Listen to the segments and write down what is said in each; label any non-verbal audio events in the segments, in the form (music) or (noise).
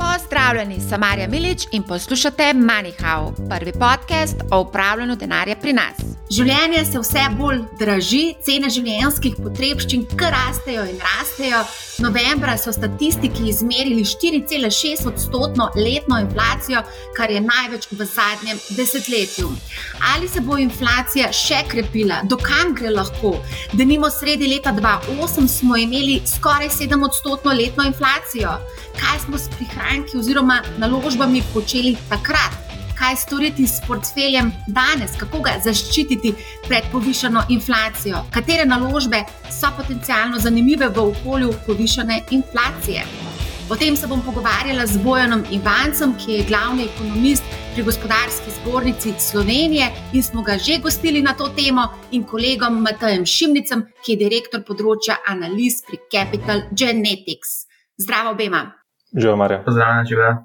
Bye. Pozdravljeni, sem Marja Milič in poslušate MoneyHow, prvi podcast o upravljanju denarja pri nas. Življenje se vse bolj draži, cene življenjskih potrebščin kar rastejo in rastejo. Novembra so statistiki izmerili 4,6 odstotno letno inflacijo, kar je največ v zadnjem desetletju. Ali se bo inflacija še krepila, dokam gre lahko? Da nimo sredi leta 2008 smo imeli skoraj 7 odstotno letno inflacijo. Kaj smo s prihranki oziroma naložbami počeli takrat? kaj storiti s portfeljem danes, kako ga zaščititi pred povišeno inflacijo, katere naložbe so potencialno zanimive v okolju povišene inflacije. O tem se bom pogovarjala z Bojanom Ivancem, ki je glavni ekonomist pri gospodarski zbornici Slovenije in smo ga že gostili na to temo, in kolegom Matajem Šimnicem, ki je direktor področja analiz pri Capital Genetics. Zdravo, obema. Živijo, Marja. Pozdravljena, živijo.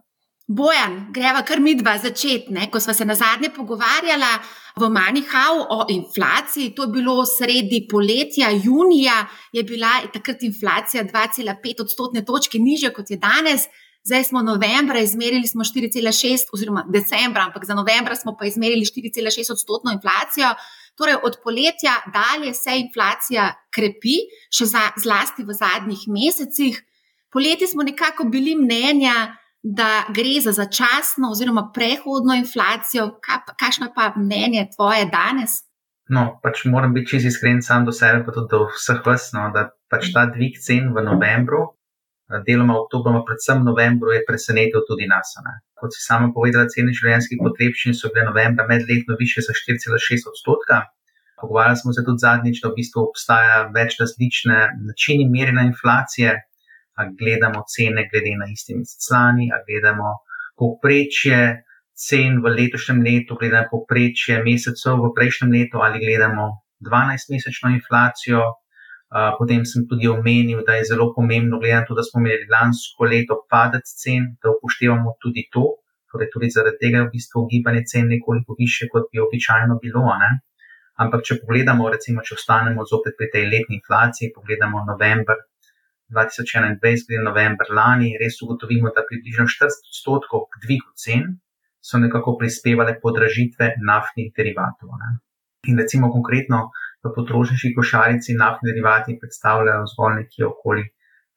Bojan, greva kar mi dva začeti. Ko smo se na zadnje pogovarjali v Manihau o inflaciji, to je bilo sredi poletja, junija, je bila takrat inflacija 2,5 odstotne točke nižja kot je danes. Zdaj smo novembra izmerili 4,6, oziroma decembra, ampak za novembra smo pa izmerili 4,6 odstotno inflacijo. Torej, od poletja dalje se inflacija krepi, še za, zlasti v zadnjih mesecih. Poleti smo nekako bili mnenja, da gre za začasno oziroma prehodno inflacijo. Kakšno pa mnenje tvoje danes? No, pač moram biti čisto iskren sam do sebe, pa tudi do vseh vas, no, da pač ta dvig cen v novembru, deloma v oktobru, predvsem v novembru, je presenetil tudi nas. Ne. Kot si sama povedala, cene življenjskih potrebščin so bile novembra medletno više za 4,6 odstotka. Pogovarjali smo se tudi zadnjič, da v bistvu obstaja več različne načini merjenja inflacije gledamo cene glede na isti mesec lani, ali gledamo povprečje cen v letošnjem letu, gledamo povprečje mesecev v prejšnjem letu, ali gledamo 12-mesečno inflacijo. Potem sem tudi omenil, da je zelo pomembno, glede na to, da smo imeli lansko leto padec cen, da upoštevamo tudi to, torej tudi zaradi tega je v bistvu gibanje cen nekoliko više, kot bi običajno bilo. Ne? Ampak, če pogledamo, recimo, če ostanemo zopet pri tej letni inflaciji, pogledamo november 2021, glede novembra lani, res ugotovimo, da približno 40 odstotkov k dvigu cen so nekako prispevale podražitve naftnih derivatov. Ne. In recimo konkretno v potrošniški košarici naftni derivati predstavljajo zgolj nekje okoli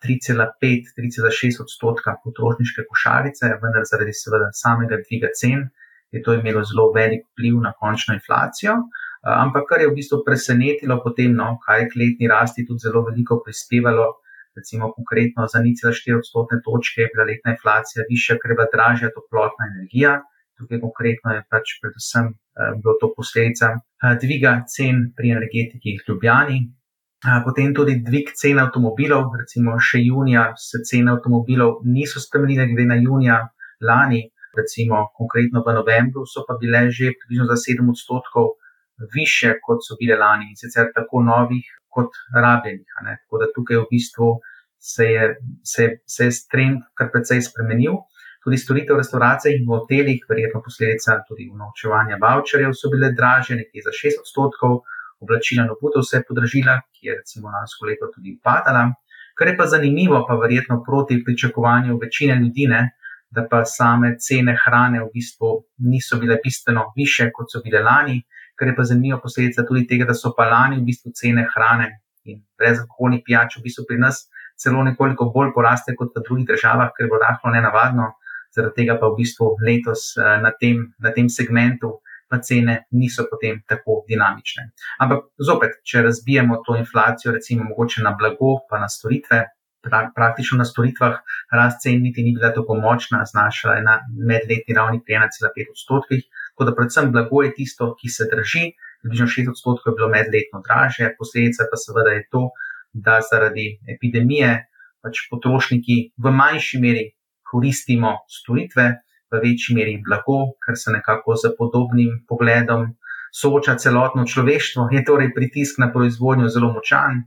3,5-3,6 odstotka potrošniške košarice, vendar zaradi seveda samega dviga cen je to imelo zelo velik vpliv na končno inflacijo. Ampak kar je v bistvu presenetilo potem, no, kaj je k letni rasti tudi zelo veliko prispevalo, recimo konkretno za 0,4 odstotne točke je bila letna inflacija višja, ker je bila dražja toplotna energija. Tukaj konkretno je pač predvsem eh, bilo to posledica eh, dviga cen pri energetiki v Ljubljani. Eh, potem tudi dvig cen avtomobilov, recimo še junija se cene avtomobilov niso spremenile, glede na junija lani, recimo konkretno v novembru so pa bile že približno za 7 odstotkov više, kot so bile lani in sicer tako novih kot rabljenih. Tako da tukaj v bistvu se je, se, se je trend kar precej spremenil. Tudi storitev v restauracijah in v hotelih, verjetno posledica tudi unovčevanja voucherjev, so bile draže, nekje za 6 odstotkov, oblačila in obutev se je podražila, ki je recimo lansko leto tudi upadala. Kar je pa zanimivo, pa verjetno proti pričakovanju večine ljudi, ne, da pa same cene hrane v bistvu niso bile bistveno više, kot so bile lani kar je pa zanimiva posledica tudi tega, da so pa lani v bistvu cene hrane in brezalkoholnih pijač v bistvu pri nas celo nekoliko bolj poraste kot v drugih državah, ker je bilo rahlo nenavadno, zaradi tega pa v bistvu letos eh, na tem, na tem segmentu. Pa cene niso potem tako dinamične. Ampak zopet, če razbijemo to inflacijo, recimo mogoče na blago, pa na storitve, pra, praktično na storitvah, rast cen niti ni bila tako močna, znašala je na medletni ravni pri 1,5 odstotkih, Tako da predvsem blago je tisto, ki se drži, približno 6 odstotkov je bilo medletno draže, posledica pa seveda je to, da zaradi epidemije pač potrošniki v manjši meri koristimo storitve, v večji meri blago, ker se nekako z podobnim pogledom sooča celotno človeštvo, je torej pritisk na proizvodnjo zelo močan,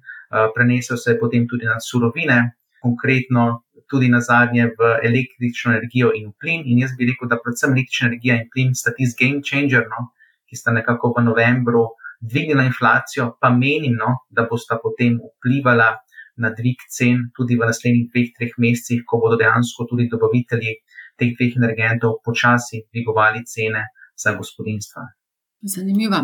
prenesel se je potem tudi na surovine, konkretno tudi na zadnje v električno energijo in v plin. In jaz bi rekel, da predvsem električna energija in plin sta tisti game changer, no, ki sta nekako v novembru dvignila inflacijo, pa menim, no, da bosta potem vplivala na dvig cen tudi v naslednjih dveh, treh mesecih, ko bodo dejansko tudi dobavitelji teh dveh energentov počasi dvigovali cene za gospodinstva. Zanimivo.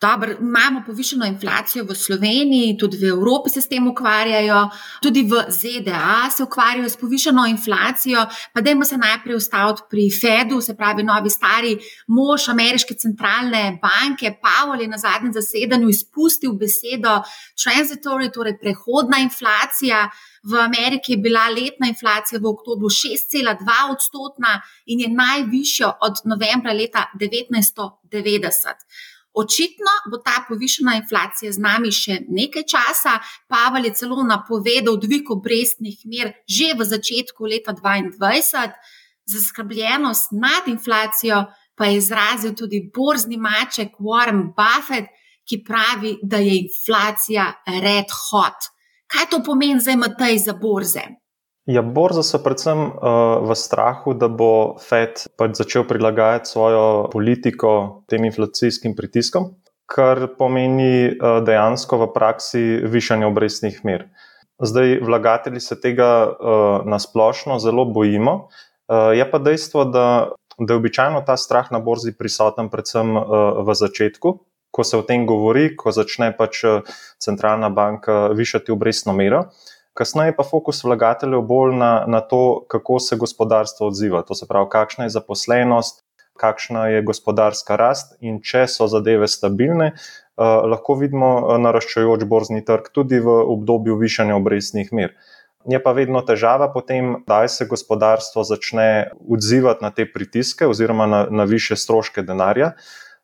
Dobro, imamo povišeno inflacijo v Sloveniji, tudi v Evropi se s tem ukvarjajo, tudi v ZDA se ukvarjajo s povišeno inflacijo. Pa dajmo se najprej ustaviti pri Fedu, se pravi, novi stari mož ameriške centralne banke. Pavel je na zadnjem zasedanju izpustil besedo transitory, torej prehodna inflacija. V Ameriki je bila letna inflacija v oktobru 6,2 odstotna in je najvišja od novembra leta 1990. Očitno bo ta povišena inflacija z nami še nekaj časa. Pavel je celo napovedal dvig obrestnih mer že v začetku leta 2022. Zaskrbljenost nad inflacijo pa je izrazil tudi borzni maček Warren Buffett, ki pravi, da je inflacija red hot. Kaj to pomeni za MT za borze? Ja, borze so predvsem uh, v strahu, da bo Fed pač začel prilagajati svojo politiko tem inflacijskim pritiskom, kar pomeni uh, dejansko v praksi višanje obrestnih mer. Zdaj, vlagatelji se tega uh, nasplošno zelo bojimo. Uh, je pa dejstvo, da, da je običajno ta strah na borzi prisoten predvsem uh, v začetku. Ko se o tem govori, ko začne pač centralna banka višati obrestno mero, uh, Kasneje pa fokus vlagateljev bolj na, na to, kako se gospodarstvo odziva. To se pravi, kakšna je zaposlenost, kakšna je gospodarska rast in če so zadeve stabilne, uh, lahko vidimo eh, naraščajoč borzni trg tudi v obdobju višanja obrestnih mer. Je pa vedno težava potem, da se gospodarstvo začne odzivati na te pritiske oziroma na, na više stroške denarja.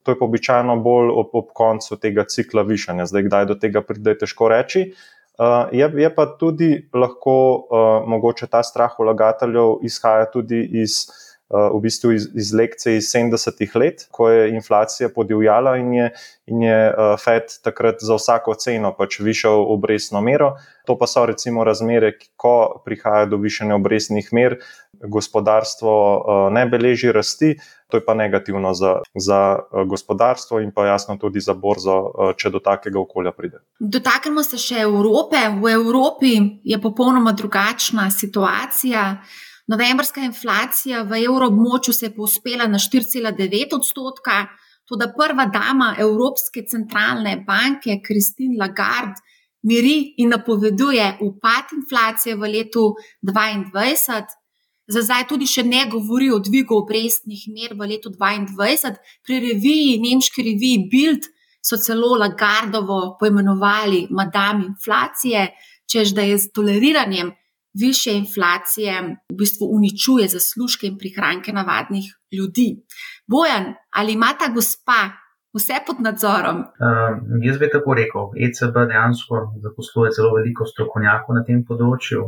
To je pa običajno bolj ob, ob koncu tega cikla višanja. Zdaj, kdaj do tega pride, je težko reči. Uh, je, je pa tudi lahko uh, mogoče ta strah vlagateljev izhaja tudi iz, v bistvu iz, iz lekcije iz 70-ih let, ko je inflacija podivjala in je, in je uh, Fed takrat za vsako ceno pač višal obrestno mero. To pa so recimo razmere, ko prihaja do višanja obrestnih mer, gospodarstvo uh, ne beleži rasti. To je pa negativno za, za eh, gospodarstvo in pa jasno tudi za borzo, eh, če do takega okolja pride. Dotaknemo se še Evrope. V Evropi je popolnoma drugačna situacija. Novembrska inflacija v evroobmočju se je povzpela na 4,9 odstotka. Tudi prva dama Evropske centralne banke, Christine Lagarde, miri in napoveduje upad inflacije v letu 2022 za zdaj tudi še ne govori o dvigu obrestnih mer v letu 2022. Pri reviji, nemški reviji Bild, so celo Lagardovo poimenovali Madame inflacije, čež da je z toleriranjem više inflacije v bistvu uničuje zaslužke in prihranke navadnih ljudi. Bojan, ali ima ta gospa vse pod nadzorom? Uh, jaz bi tako rekel. ECB dejansko zaposluje zelo veliko strokovnjakov na tem področju.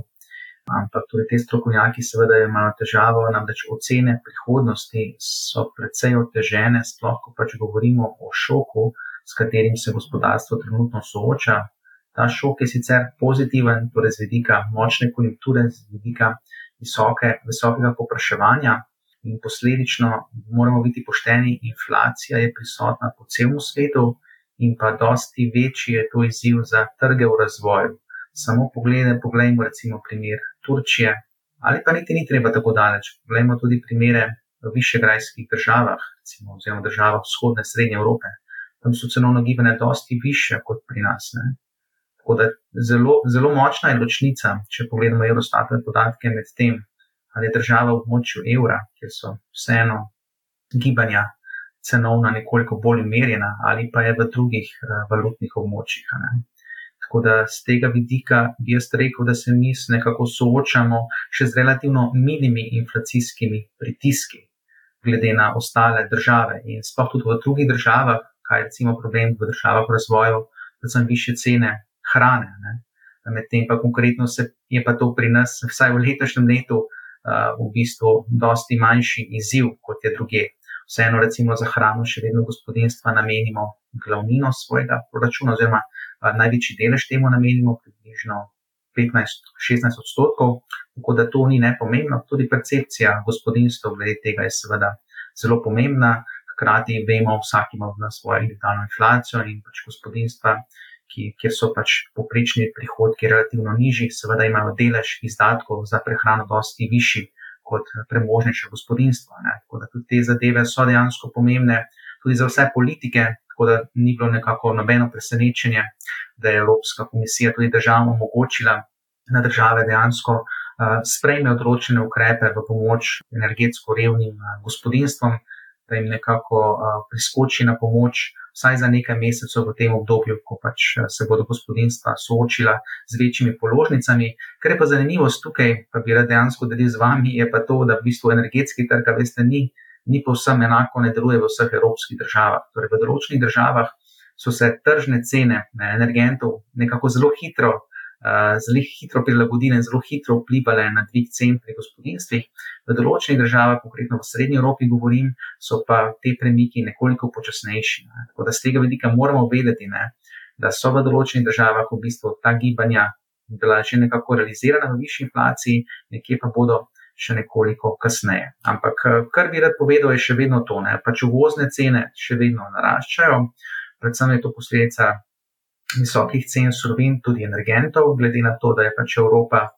Ampak tudi te strokovnjaki, seveda, imajo težavo, namreč ocene prihodnosti so precej otežene, sploh ko pač govorimo o šoku, s katerim se gospodarstvo trenutno sooča. Ta šok je sicer pozitiven, torej z vidika močne konjunkture, z vidika visoke, visokega popraševanja in posledično moramo biti pošteni, inflacija je prisotna po celem svetu in pa dosti večji je to izziv za trge v razvoju samo poglede, poglejmo recimo primer Turčije, ali pa niti ni treba tako daleč. Poglejmo tudi primere v višegrajskih državah, recimo oziroma državah vzhodne srednje Evrope. Tam so cenovno gibanje dosti više kot pri nas. Ne? Tako da zelo, zelo močna je ločnica, če pogledamo Eurostatove podatke med tem, ali je država v območju evra, kjer so vseeno gibanja cenovna nekoliko bolj umirjena, ali pa je v drugih uh, valutnih območjih. Tako da z tega vidika bi jaz rekel, da se mi nekako soočamo še z relativno minimi inflacijskimi pritiski, glede na ostale države. In sploh tudi v drugih državah, kaj je recimo problem v državah v razvoju, predvsem više cene hrane. Ne? Medtem pa konkretno se je pa to pri nas, vsaj v letošnjem letu, uh, v bistvu dosti manjši izziv kot je druge. Vseeno, recimo za hrano, še vedno gospodinstva namenimo glavnino svojega proračuna, oziroma največji delež temu namenimo, približno 15-16 odstotkov, tako da to ni nepomembno. Tudi percepcija gospodinstva glede tega je seveda zelo pomembna. Hkrati vemo, vsak ima v nas svojo individualno inflacijo in pač gospodinstva, ki, kjer so pač poprečni prihodki relativno nižji, seveda imajo delež izdatkov za prehrano dosti višji kot premožnejše gospodinstvo. Ne. Tako da tudi te zadeve so dejansko pomembne tudi za vse politike, tako da ni bilo nekako nobeno presenečenje, da je Evropska komisija tudi državam omogočila, da države dejansko uh, sprejme odločene ukrepe v pomoč energetsko revnim uh, gospodinstvom, da jim nekako uh, priskoči na pomoč, vsaj za nekaj mesecev v tem obdobju, ko pač se bodo gospodinstva soočila z večjimi položnicami. Ker je pa zanimivost tukaj, pa bi rad dejansko delil z vami, je pa to, da v bistvu energetski trg, veste, ni ni povsem enako, ne deluje v vseh evropskih državah. Torej, v določenih državah so se tržne cene ne, energentov nekako zelo hitro, uh, zelo hitro prilagodile in zelo hitro vplivali na dvig cen pri gospodinstvih. V določenih državah, konkretno v Srednji Evropi, govorim, so pa te premiki nekoliko počasnejši. Ne. Tako da z tega vidika moramo vedeti, ne, da so v določenih državah v bistvu ta gibanja. Bila že nekako realizirana v višji inflaciji, nekje pa bodo še nekoliko kasneje. Ampak, eh, kar bi rad povedal, je še vedno to, da pač uvozne cene še vedno naraščajo, predvsem je to posledica visokih cen surovin, tudi energentov, glede na to, da je pač Evropa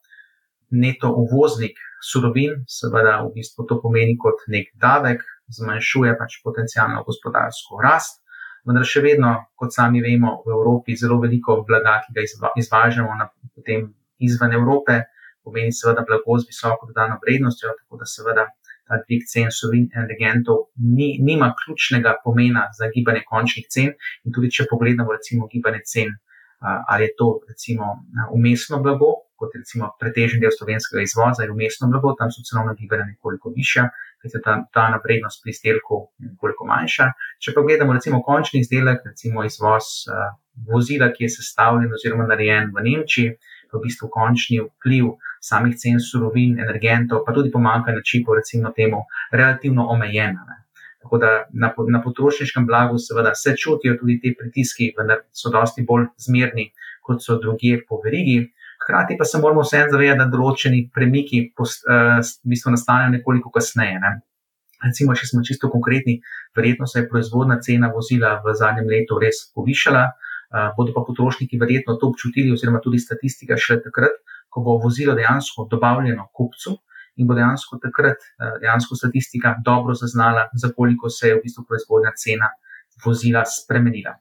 neto uvoznik surovin, seveda v bistvu to pomeni kot nek davek, zmanjšuje pač potencijalno gospodarsko rast. Vendar še vedno, kot sami vemo, v Evropi zelo veliko blaga, ki ga izvažamo na, potem izven Evrope, pomeni seveda blago z visoko dodano vrednostjo, tako da seveda ta dvig cen surovin in energentov ni, nima ključnega pomena za gibanje končnih cen. In tudi če pogledamo recimo gibanje cen, ali je to recimo umestno blago, kot recimo pretežen del slovenskega izvoza je umestno blago, tam so cenovna gibanja nekoliko višja, ker je ta dana vrednost pri izdelku nekoliko manjša. Če pa gledamo recimo končni izdelek, recimo izvoz vozila, ki je sestavljen oziroma narejen v Nemčiji, v bistvu končni vpliv samih cen surovin, energentov, pa tudi pomankanje čipov, recimo temu, relativno omejena. Ne. Tako da na, na potrošniškem blagu seveda se čutijo tudi ti pritiski, vendar so dosti bolj zmerni, kot so druge po verigi. Hkrati pa se moramo vseeno zavedati, da določeni premiki post, uh, v bistvu nastanejo nekoliko kasneje. Ne. Recimo, če smo čisto konkretni, verjetno se je proizvodna cena vozila v zadnjem letu res povišala, uh, bodo pa potrošniki verjetno to občutili, oziroma tudi statistika še takrat, ko bo vozilo dejansko dobavljeno kupcu in bo dejansko takrat eh, dejansko statistika dobro zaznala, za koliko se je v bistvu proizvodnja cena vozila spremenila.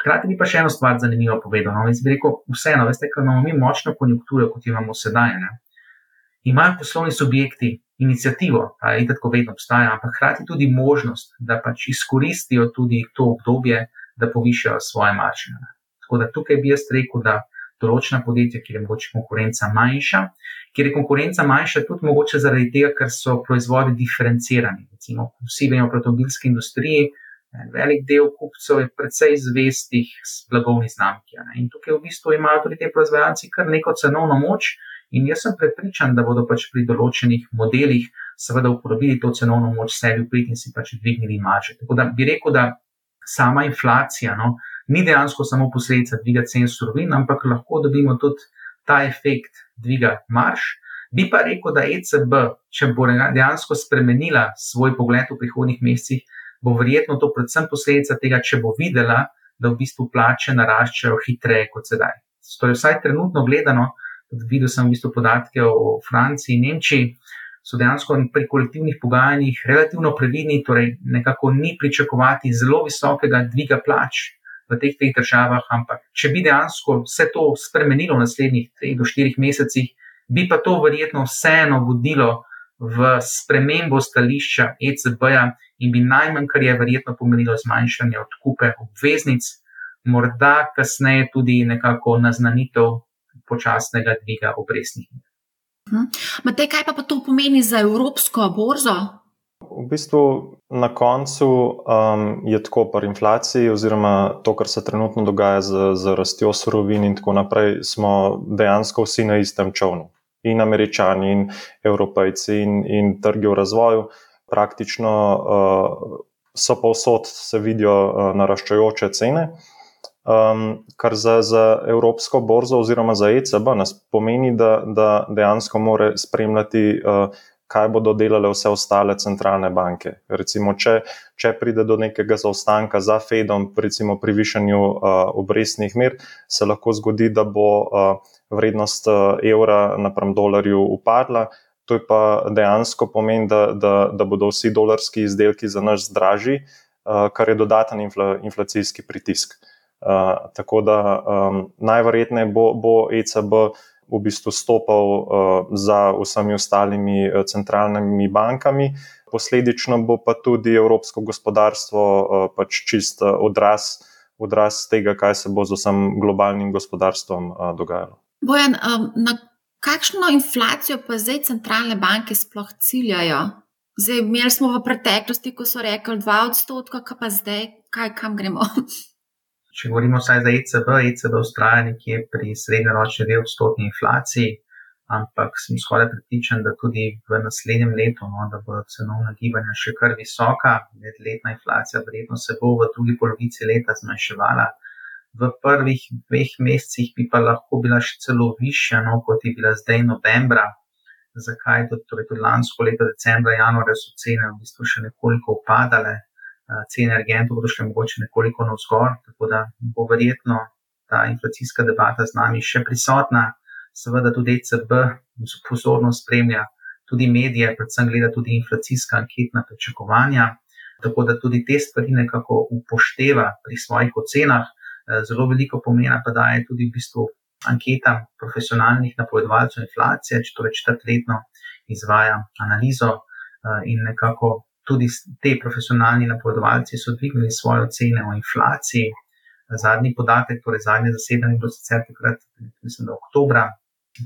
Hkrati bi pa še eno stvar zanimivo povedal. No, jaz bi rekel, vseeno, veste, ker imamo mi močno konjunkturo, kot jo imamo sedaj. Ne? Imajo poslovni subjekti inicijativo, je tako vedno obstaja, ampak hkrati tudi možnost, da pač izkoristijo tudi to obdobje, da povišajo svoje marže. Tako da tukaj bi jaz rekel, da določena podjetja, kjer je mogoče konkurenca manjša, kjer je konkurenca manjša tudi mogoče zaradi tega, ker so proizvodi diferencirani. Recimo, vsi vemo, v avtomobilski industriji. Velik del kupcev je precej zvestih blagovni znamki. Ne? In tukaj v bistvu imajo tudi te proizvajalci kar neko cenovno moč, in jaz sem prepričan, da bodo pač pri določenih modelih seveda uporabili to cenovno moč sebi v prid in si pač dvignili marže. Tako da bi rekel, da sama inflacija, no, ni dejansko samo posledica dviga cen surovin, ampak lahko dobimo tudi ta efekt dviga marš. Bi pa rekel, da ECB, če bo dejansko spremenila svoj pogled v prihodnih mesecih, bo verjetno to predvsem posledica tega, če bo videla, da v bistvu plače naraščajo hitreje kot sedaj. Torej, vsaj trenutno gledano, videl sem v bistvu podatke o Franciji in Nemčiji, so dejansko pri kolektivnih pogajanjih relativno previdni, torej nekako ni pričakovati zelo visokega dviga plač v teh treh državah, ampak če bi dejansko vse to spremenilo v naslednjih treh do štirih mesecih, bi pa to verjetno vseeno vodilo v spremembo stališča ECB-ja in bi najmanj, kar je verjetno pomenilo zmanjšanje odkupe obveznic, morda kasneje tudi nekako naznanitev počasnega dviga obrestnih mer. Hm. Matej, kaj pa, pa to pomeni za evropsko borzo? V bistvu na koncu um, je tako pri inflaciji, oziroma to, kar se trenutno dogaja z, z rastjo surovin in tako naprej, smo dejansko vsi na istem čovnu. In američani, in evropejci, in, in trgi v razvoju, praktično uh, so povsod se vidijo uh, naraščajoče cene. Um, kar za, za Evropsko borzo oziroma za ECB nas pomeni, da, da dejansko more spremljati uh, kaj bodo delale vse ostale centralne banke. Recimo, če, če pride do nekega zaostanka za Fedom, recimo pri višanju uh, obrestnih mer, se lahko zgodi, da bo uh, vrednost uh, evra napram dolarju upadla. To je pa dejansko pomeni, da, da, da bodo vsi dolarski izdelki za nas dražji, uh, kar je dodaten infla, inflacijski pritisk. Uh, tako da um, najverjetneje bo, bo ECB v bistvu stopal uh, za vsemi ostalimi uh, centralnimi bankami. Posledično bo pa tudi evropsko gospodarstvo uh, pač čist uh, odraz, odraz tega, kaj se bo z vsem globalnim gospodarstvom uh, dogajalo. Bojan, um, na kakšno inflacijo pa zdaj centralne banke sploh ciljajo? Zdaj, imeli smo v preteklosti, ko so rekli 2 odstotka, pa zdaj, kaj, kam gremo? (laughs) če govorimo vsaj za ECB, ECB ustraja nekje pri srednjeročni del odstotni inflaciji, ampak sem skoraj pripričan, da tudi v naslednjem letu, no, da bodo cenovna gibanja še kar visoka, medletna inflacija verjetno se bo v drugi polovici leta zmanjševala. V prvih dveh mesecih bi pa lahko bila še celo višja, no, kot je bila zdaj novembra. Zakaj? Torej, tudi lansko leto, decembra, januarja so cene v bistvu še nekoliko upadale, cene energentov bodo šle mogoče nekoliko navzgor, tako da bo verjetno ta inflacijska debata z nami še prisotna. Seveda tudi ECB pozorno spremlja tudi medije, predvsem gleda tudi inflacijska anketna pričakovanja, tako da tudi te stvari nekako upošteva pri svojih ocenah. Zelo veliko pomena pa daje tudi v bistvu anketam profesionalnih napovedovalcev inflacije, če torej četrtletno izvaja analizo in nekako tudi ti profesionalni napovedovalci so dvignili svoje ocene o inflaciji. Zadnji podatek, torej zadnje zasedanje, je bilo sicer takrat, mislim, da oktobra.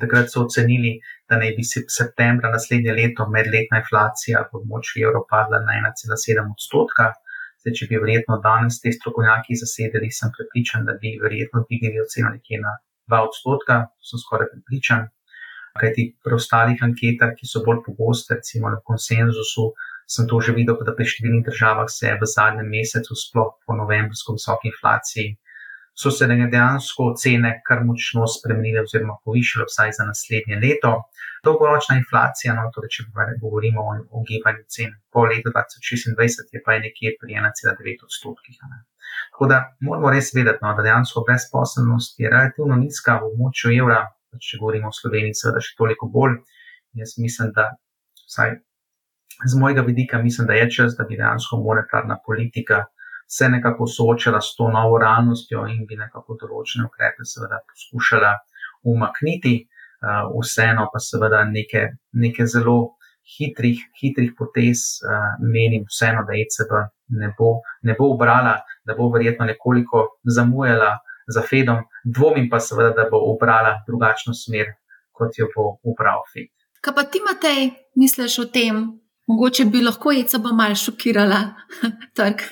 Takrat so ocenili, da naj bi se septembra naslednje leto medletna inflacija v območju evra padla na 1,7 odstotka. Zdaj, če bi verjetno danes te strokovnjaki zasedeli, sem prepričan, da bi verjetno dvignili oceno nekje na 2 odstotka, sem skoraj prepričan. Kajti pri ostalih anketah, ki so bolj pogoste, recimo na konsenzusu, sem to že videl, da pri številnih državah se je v zadnjem mesecu, sploh po novembrsko visoki inflaciji, so se dejansko cene kar močno spremenile oziroma povišile vsaj za naslednje leto. Dolgoročna inflacija, no, torej če govorimo o, o gibanju cen po letu 2026, je pa je nekje pri 1,9 odstotkih. Tako da moramo res vedeti, no, da dejansko brezposobnost je relativno nizka v območju evra, če govorimo o Sloveniji, seveda še toliko bolj. Jaz mislim, da vsaj z mojega vidika mislim, da je čas, da bi dejansko monetarna politika se nekako soočala s to novo realnostjo in bi nekako določene ukrepe seveda poskušala umakniti, uh, vseeno pa seveda neke zelo hitrih, hitrih potez, uh, menim vseeno, da ECB ne bo, ne bo obrala, da bo verjetno nekoliko zamujala za Fedom, dvomim pa seveda, da bo obrala drugačno smer, kot jo bo obral Fed. Kaj pa ti, Matej, misliš o tem, Mogoče bi lahko ECB malo šokirala (laughs) trg.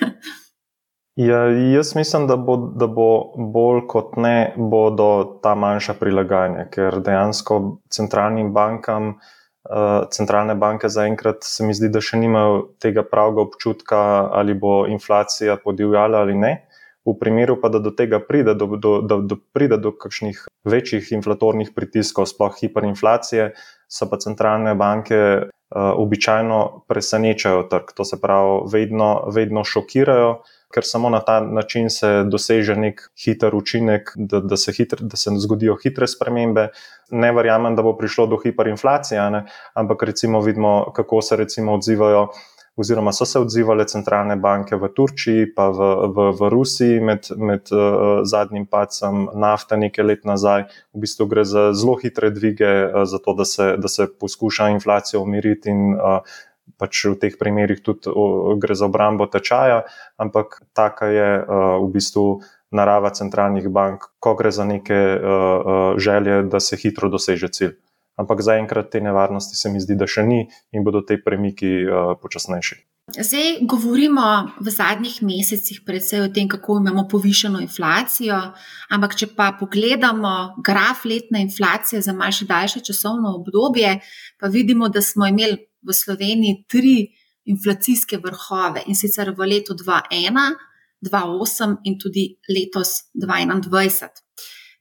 Ja, jaz mislim, da bo, da bo bolj kot ne bodo ta manjša prilagajanja, ker dejansko centralnim bankam, uh, centralne banke zaenkrat se mi zdi, da še nimajo tega pravega občutka, ali bo inflacija podivjala ali ne. V primeru pa, da do tega pride, do, do, do, do pride do kakšnih večjih inflatornih pritiskov, sploh hiperinflacije, so pa centralne banke običajno presenečajo trg. To se pravi, vedno, vedno šokirajo, ker samo na ta način se doseže nek hiter učinek, da, da, se, hitr, da se zgodijo hitre spremembe. Ne verjamem, da bo prišlo do hiperinflacije, ne? ampak recimo vidimo, kako se recimo odzivajo oziroma so se odzivale centralne banke v Turčiji, pa v, v, v Rusiji med, med uh, zadnjim pacem nafte nekaj let nazaj. V bistvu gre za zelo hitre dvige, uh, zato da se, da se poskuša inflacijo umiriti in uh, pač v teh primerih tudi uh, gre za obrambo tečaja, ampak taka je uh, v bistvu. Narava centralnih bank, ko gre za neke uh, želje, da se hitro doseže cilj ampak zaenkrat te nevarnosti se mi zdi, da še ni in bodo te premiki uh, počasnejši. Zdaj govorimo v zadnjih mesecih predvsej o tem, kako imamo povišeno inflacijo, ampak če pa pogledamo graf letne inflacije za malce daljše časovno obdobje, pa vidimo, da smo imeli v Sloveniji tri inflacijske vrhove in sicer v letu 2001, 2008 in tudi letos 2021.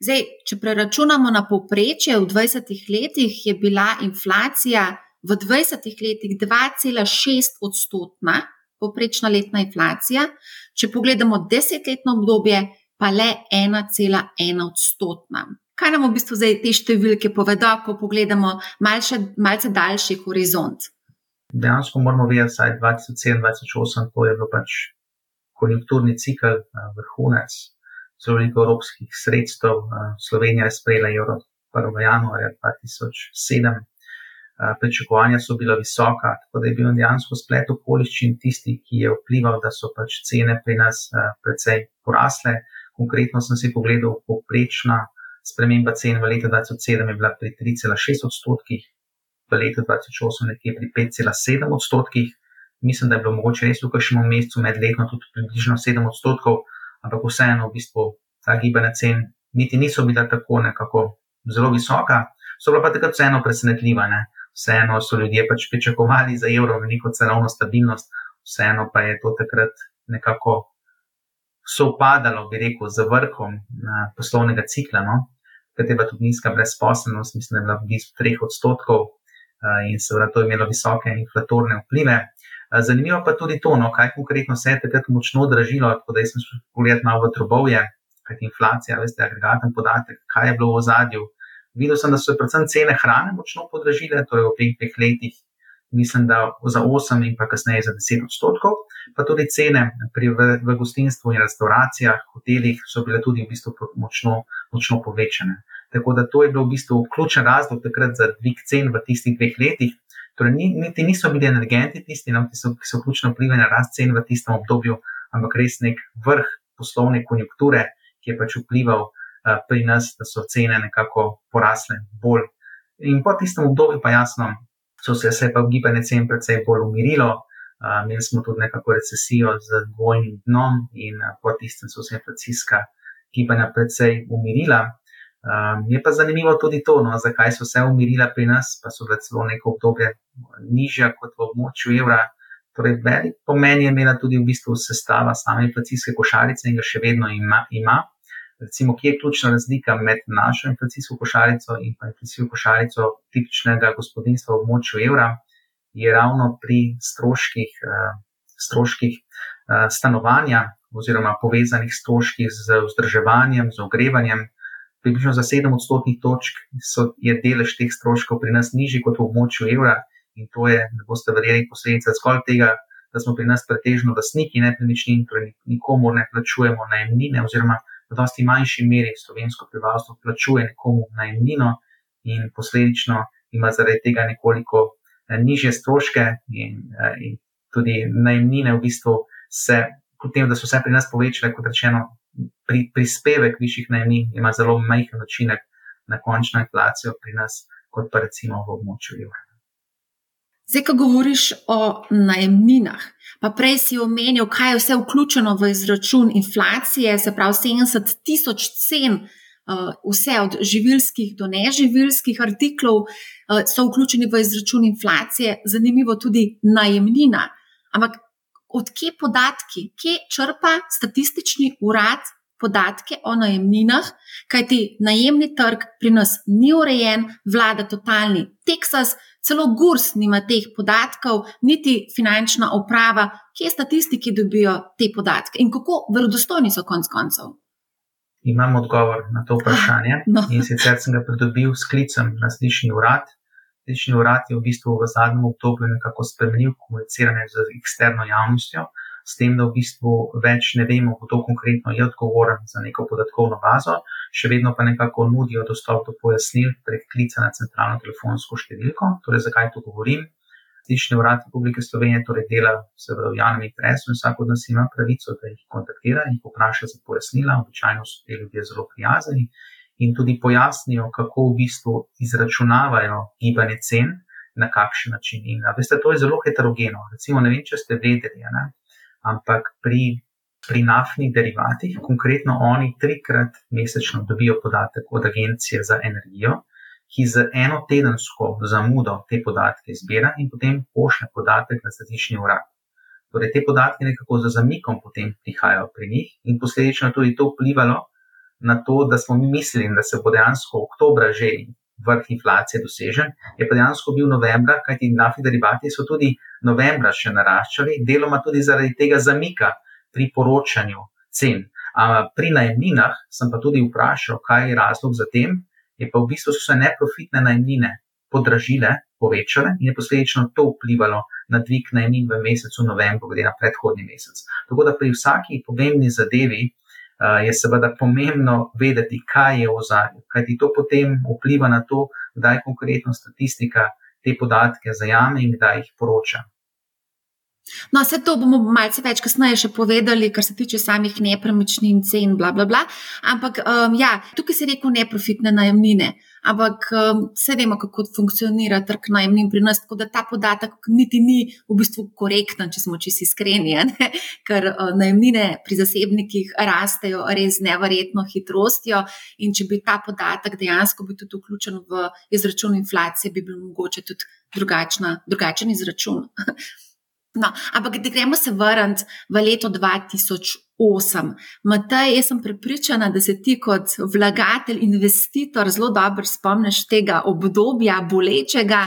Zdaj, če preračunamo na povprečje, v 20 letih je bila inflacija v 20 letih 2,6 odstotna poprečna letna inflacija, če pogledamo desetletno obdobje, pa le 1,1 odstotna. Kaj nam v bistvu zdaj te številke povedo, ko pogledamo malce, malce daljši horizont? Dejansko moramo vedeti, da je 2007-2008 to je bil pač konjunkturni cikl, vrhunec, zelo veliko evropskih sredstev. Eh, Slovenija je sprejela evro 1. januarja 2007. Eh, pričakovanja so bila visoka, tako da je bil dejansko splet okoliščin tisti, ki je vplival, da so pač cene pri nas precej porasle. Konkretno sem si pogledal poprečna sprememba cen v letu 2007 je bila pri 3,6 odstotkih, v letu 2008 nekje pri 5,7 odstotkih. Mislim, da je bilo mogoče res v kažem mesecu medletno tudi približno 7 odstotkov, ampak vseeno v bistvu ta gibanja cen niti niso bila tako nekako zelo visoka, so bila pa takrat vseeno presenetljiva. Ne? Vseeno so ljudje pač pričakovali za evro neko cenovno stabilnost, vseeno pa je to takrat nekako sovpadalo, bi rekel, z vrhom poslovnega cikla. No? ker je bila tudi nizka brezposelnost, mislim, da je bila blizu 3 odstotkov in seveda to je imelo visoke inflatorne vplive. Zanimivo pa tudi to, no, kaj konkretno se je takrat močno dražilo, tako da sem šel pogledati malo v drobovje, kajti inflacija, veste, agregaten podatek, kaj je bilo v zadju. Videl sem, da so se predvsem cene hrane močno podražile, torej v teh dveh letih, mislim, da za 8 in pa kasneje za 10 odstotkov, pa tudi cene pri, v, v gostinstvu in restauracijah, hotelih so bile tudi v bistvu močno, močno povečane. Tako da to je bil v bistvu ključen razlog takrat za dvig cen v tistih dveh letih. Torej, niti niso bili energenti tisti, no, ki so, so ključno vplivali na rast cen v tistem obdobju, ampak res nek vrh poslovne konjunkture, ki je pač vplival uh, pri nas, da so cene nekako porasle bolj. In po tistem obdobju, pa jasno, so se, se pa gibanje cen precej bolj umirilo. Uh, imeli smo tudi nekako recesijo z dvojnim dnom, in uh, po tistem so se inflacijska gibanja precej umirila. Um, je pa zanimivo tudi to, no, zakaj so se umirila pri nas, pa so bile celo neko obdobje nižja kot v območju evra. Torej, velik pomen je imela tudi v bistvu sestava same inflacijske košarice in ga še vedno ima. ima. Recimo, kje je ključna razlika med našo inflacijsko košarico in pa inflacijsko košarico tipičnega gospodinstva v območju evra, je ravno pri stroških, uh, stroških uh, stanovanja oziroma povezanih stroških z vzdrževanjem, z ogrevanjem približno za 7 odstotnih točk so, je delež teh stroškov pri nas nižji kot v območju evra in to je, ne boste verjeli, posledica zgolj tega, da smo pri nas pretežno lastniki nepremičnin, torej nikomu ne plačujemo najemnine, oziroma v dosti manjši meri slovensko prebivalstvo plačuje nekomu najemnino in posledično ima zaradi tega nekoliko eh, nižje stroške in, eh, in tudi najemnine v bistvu se, potem, da so se pri nas povečale, kot rečeno, pri, prispevek višjih najemnin ima zelo majhen učinek na končno inflacijo pri nas, kot pa recimo v območju evra. Zdaj, ko govoriš o najemninah, pa prej si omenil, kaj je vse vključeno v izračun inflacije, se pravi 70 tisoč cen, uh, vse od živilskih do neživilskih artiklov uh, so vključeni v izračun inflacije, zanimivo tudi najemnina. Ampak odkje podatki, kje črpa statistični urad podatke o najemninah, kajti najemni trg pri nas ni urejen, vlada totalni Teksas, celo Gurs nima teh podatkov, niti finančna uprava, kje statistiki dobijo te podatke in kako verodostojni so konc koncev. Imam odgovor na to vprašanje. (laughs) No. In sicer sem ga pridobil s klicem na slišni urad, Statistični urad je v bistvu v zadnjem obdobju nekako spremenil komuniciranje z eksterno javnostjo, s tem, da v bistvu več ne vemo, kdo konkretno je odgovoren za neko podatkovno bazo, še vedno pa nekako nudijo dostop do pojasnil prek klica na centralno telefonsko številko. Torej, zakaj to govorim? Statistični urad Republike Slovenije torej dela seveda v javnem interesu in vsak od nas ima pravico, da jih kontaktira in popraša za pojasnila. Običajno so te ljudje zelo prijazni in tudi pojasnijo, kako v bistvu izračunavajo gibanje cen, na kakšen način. In veste, to je zelo heterogeno. Recimo, ne vem, če ste vedeli, ne? Ampak pri, pri naftnih derivatih, konkretno oni trikrat mesečno dobijo podatek od Agencije za energijo, ki z eno tedensko zamudo te podatke zbira in potem pošlje podatek na statični urad. Torej, te podatke nekako za zamikom potem prihajajo pri njih in posledično tudi to vplivalo na to, da smo mi mislili, da se bo dejansko oktober že vrh inflacije dosežen, je pa dejansko bil novembra, kajti naftni derivati so tudi novembra še naraščali, deloma tudi zaradi tega zamika pri poročanju cen. A pri najemninah sem pa tudi vprašal, kaj je razlog za tem, je pa v bistvu so se neprofitne najemnine podražile, povečale in je posledično to vplivalo na dvig najemnin v mesecu novembru, glede na predhodni mesec. Tako da pri vsaki pomembni zadevi je seveda pomembno vedeti, kaj je v ozadju, kajti to potem vpliva na to, kdaj konkretno statistika te podatke zajame in kdaj jih poroča. No, vse to bomo malce več kasneje še povedali, kar se tiče samih nepremičnin, cen, bla, bla, bla. Ampak um, ja, tukaj se je rekel neprofitne najemnine. Ampak um, vse vemo, kako funkcionira trg najemnin pri nas, tako da ta podatek niti ni v bistvu korekten, če smo čisto iskreni, ker uh, najemnine pri zasebnikih rastejo res neverjetno hitrostjo. In če bi ta podatek dejansko bil tudi vključen v izračun inflacije, bi bil mogoče tudi drugačna, drugačen izračun. (laughs) No, ampak da gremo se vrniti v leto 2008. Matej, jaz sem prepričana, da se ti kot vlagatelj, investitor zelo dobro spomniš tega obdobja bolečega,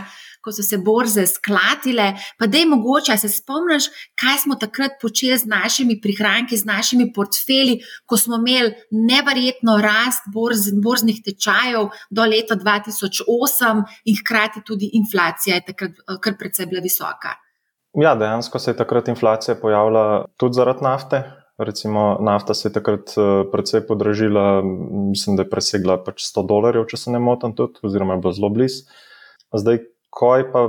ko so se borze sklatile. Pa da je mogoče, se spomniš, kaj smo takrat počeli z našimi prihranki, z našimi portfelji, ko smo imeli neverjetno rast borz, borznih tečajev do leta 2008 in hkrati tudi inflacija je takrat kar precej bila visoka. Ja, dejansko se je takrat inflacija pojavila tudi zaradi nafte. Recimo, nafta se je takrat eh, precej podražila, mislim, da je presegla pač 100 dolarjev, če se ne motim, tudi, oziroma je bila zelo blizu. Zdaj, ko je pa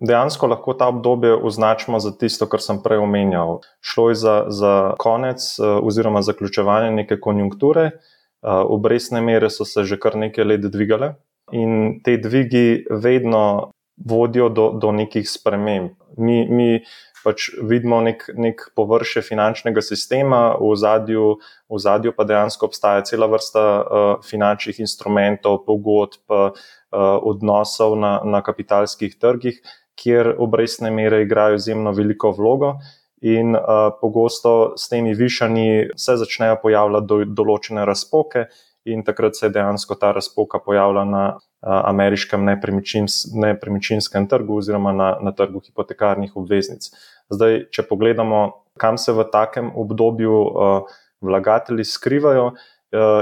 dejansko lahko ta obdobje označimo za tisto, kar sem prej omenjal. Šlo je za, za konec eh, oziroma zaključevanje neke konjunkture, eh, obrestne mere so se že kar nekaj let dvigale in te dvigi vedno vodijo do, do nekih sprememb. Mi, mi pač vidimo nek, nek površje finančnega sistema, v zadju, v zadju pa dejansko obstaja cela vrsta uh, finančnih instrumentov, pogodb, uh, odnosov na, na kapitalskih trgih, kjer obrestne mere igrajo izjemno veliko vlogo. In uh, pogosto s temi višanji se začnejo pojavljati do, določene razpoke, in takrat se je dejansko ta razpoka pojavila na ameriškem nepremičins, nepremičinskem trgu oziroma na, na trgu hipotekarnih obveznic. Zdaj, če pogledamo, kam se v takem obdobju vlagatelji skrivajo,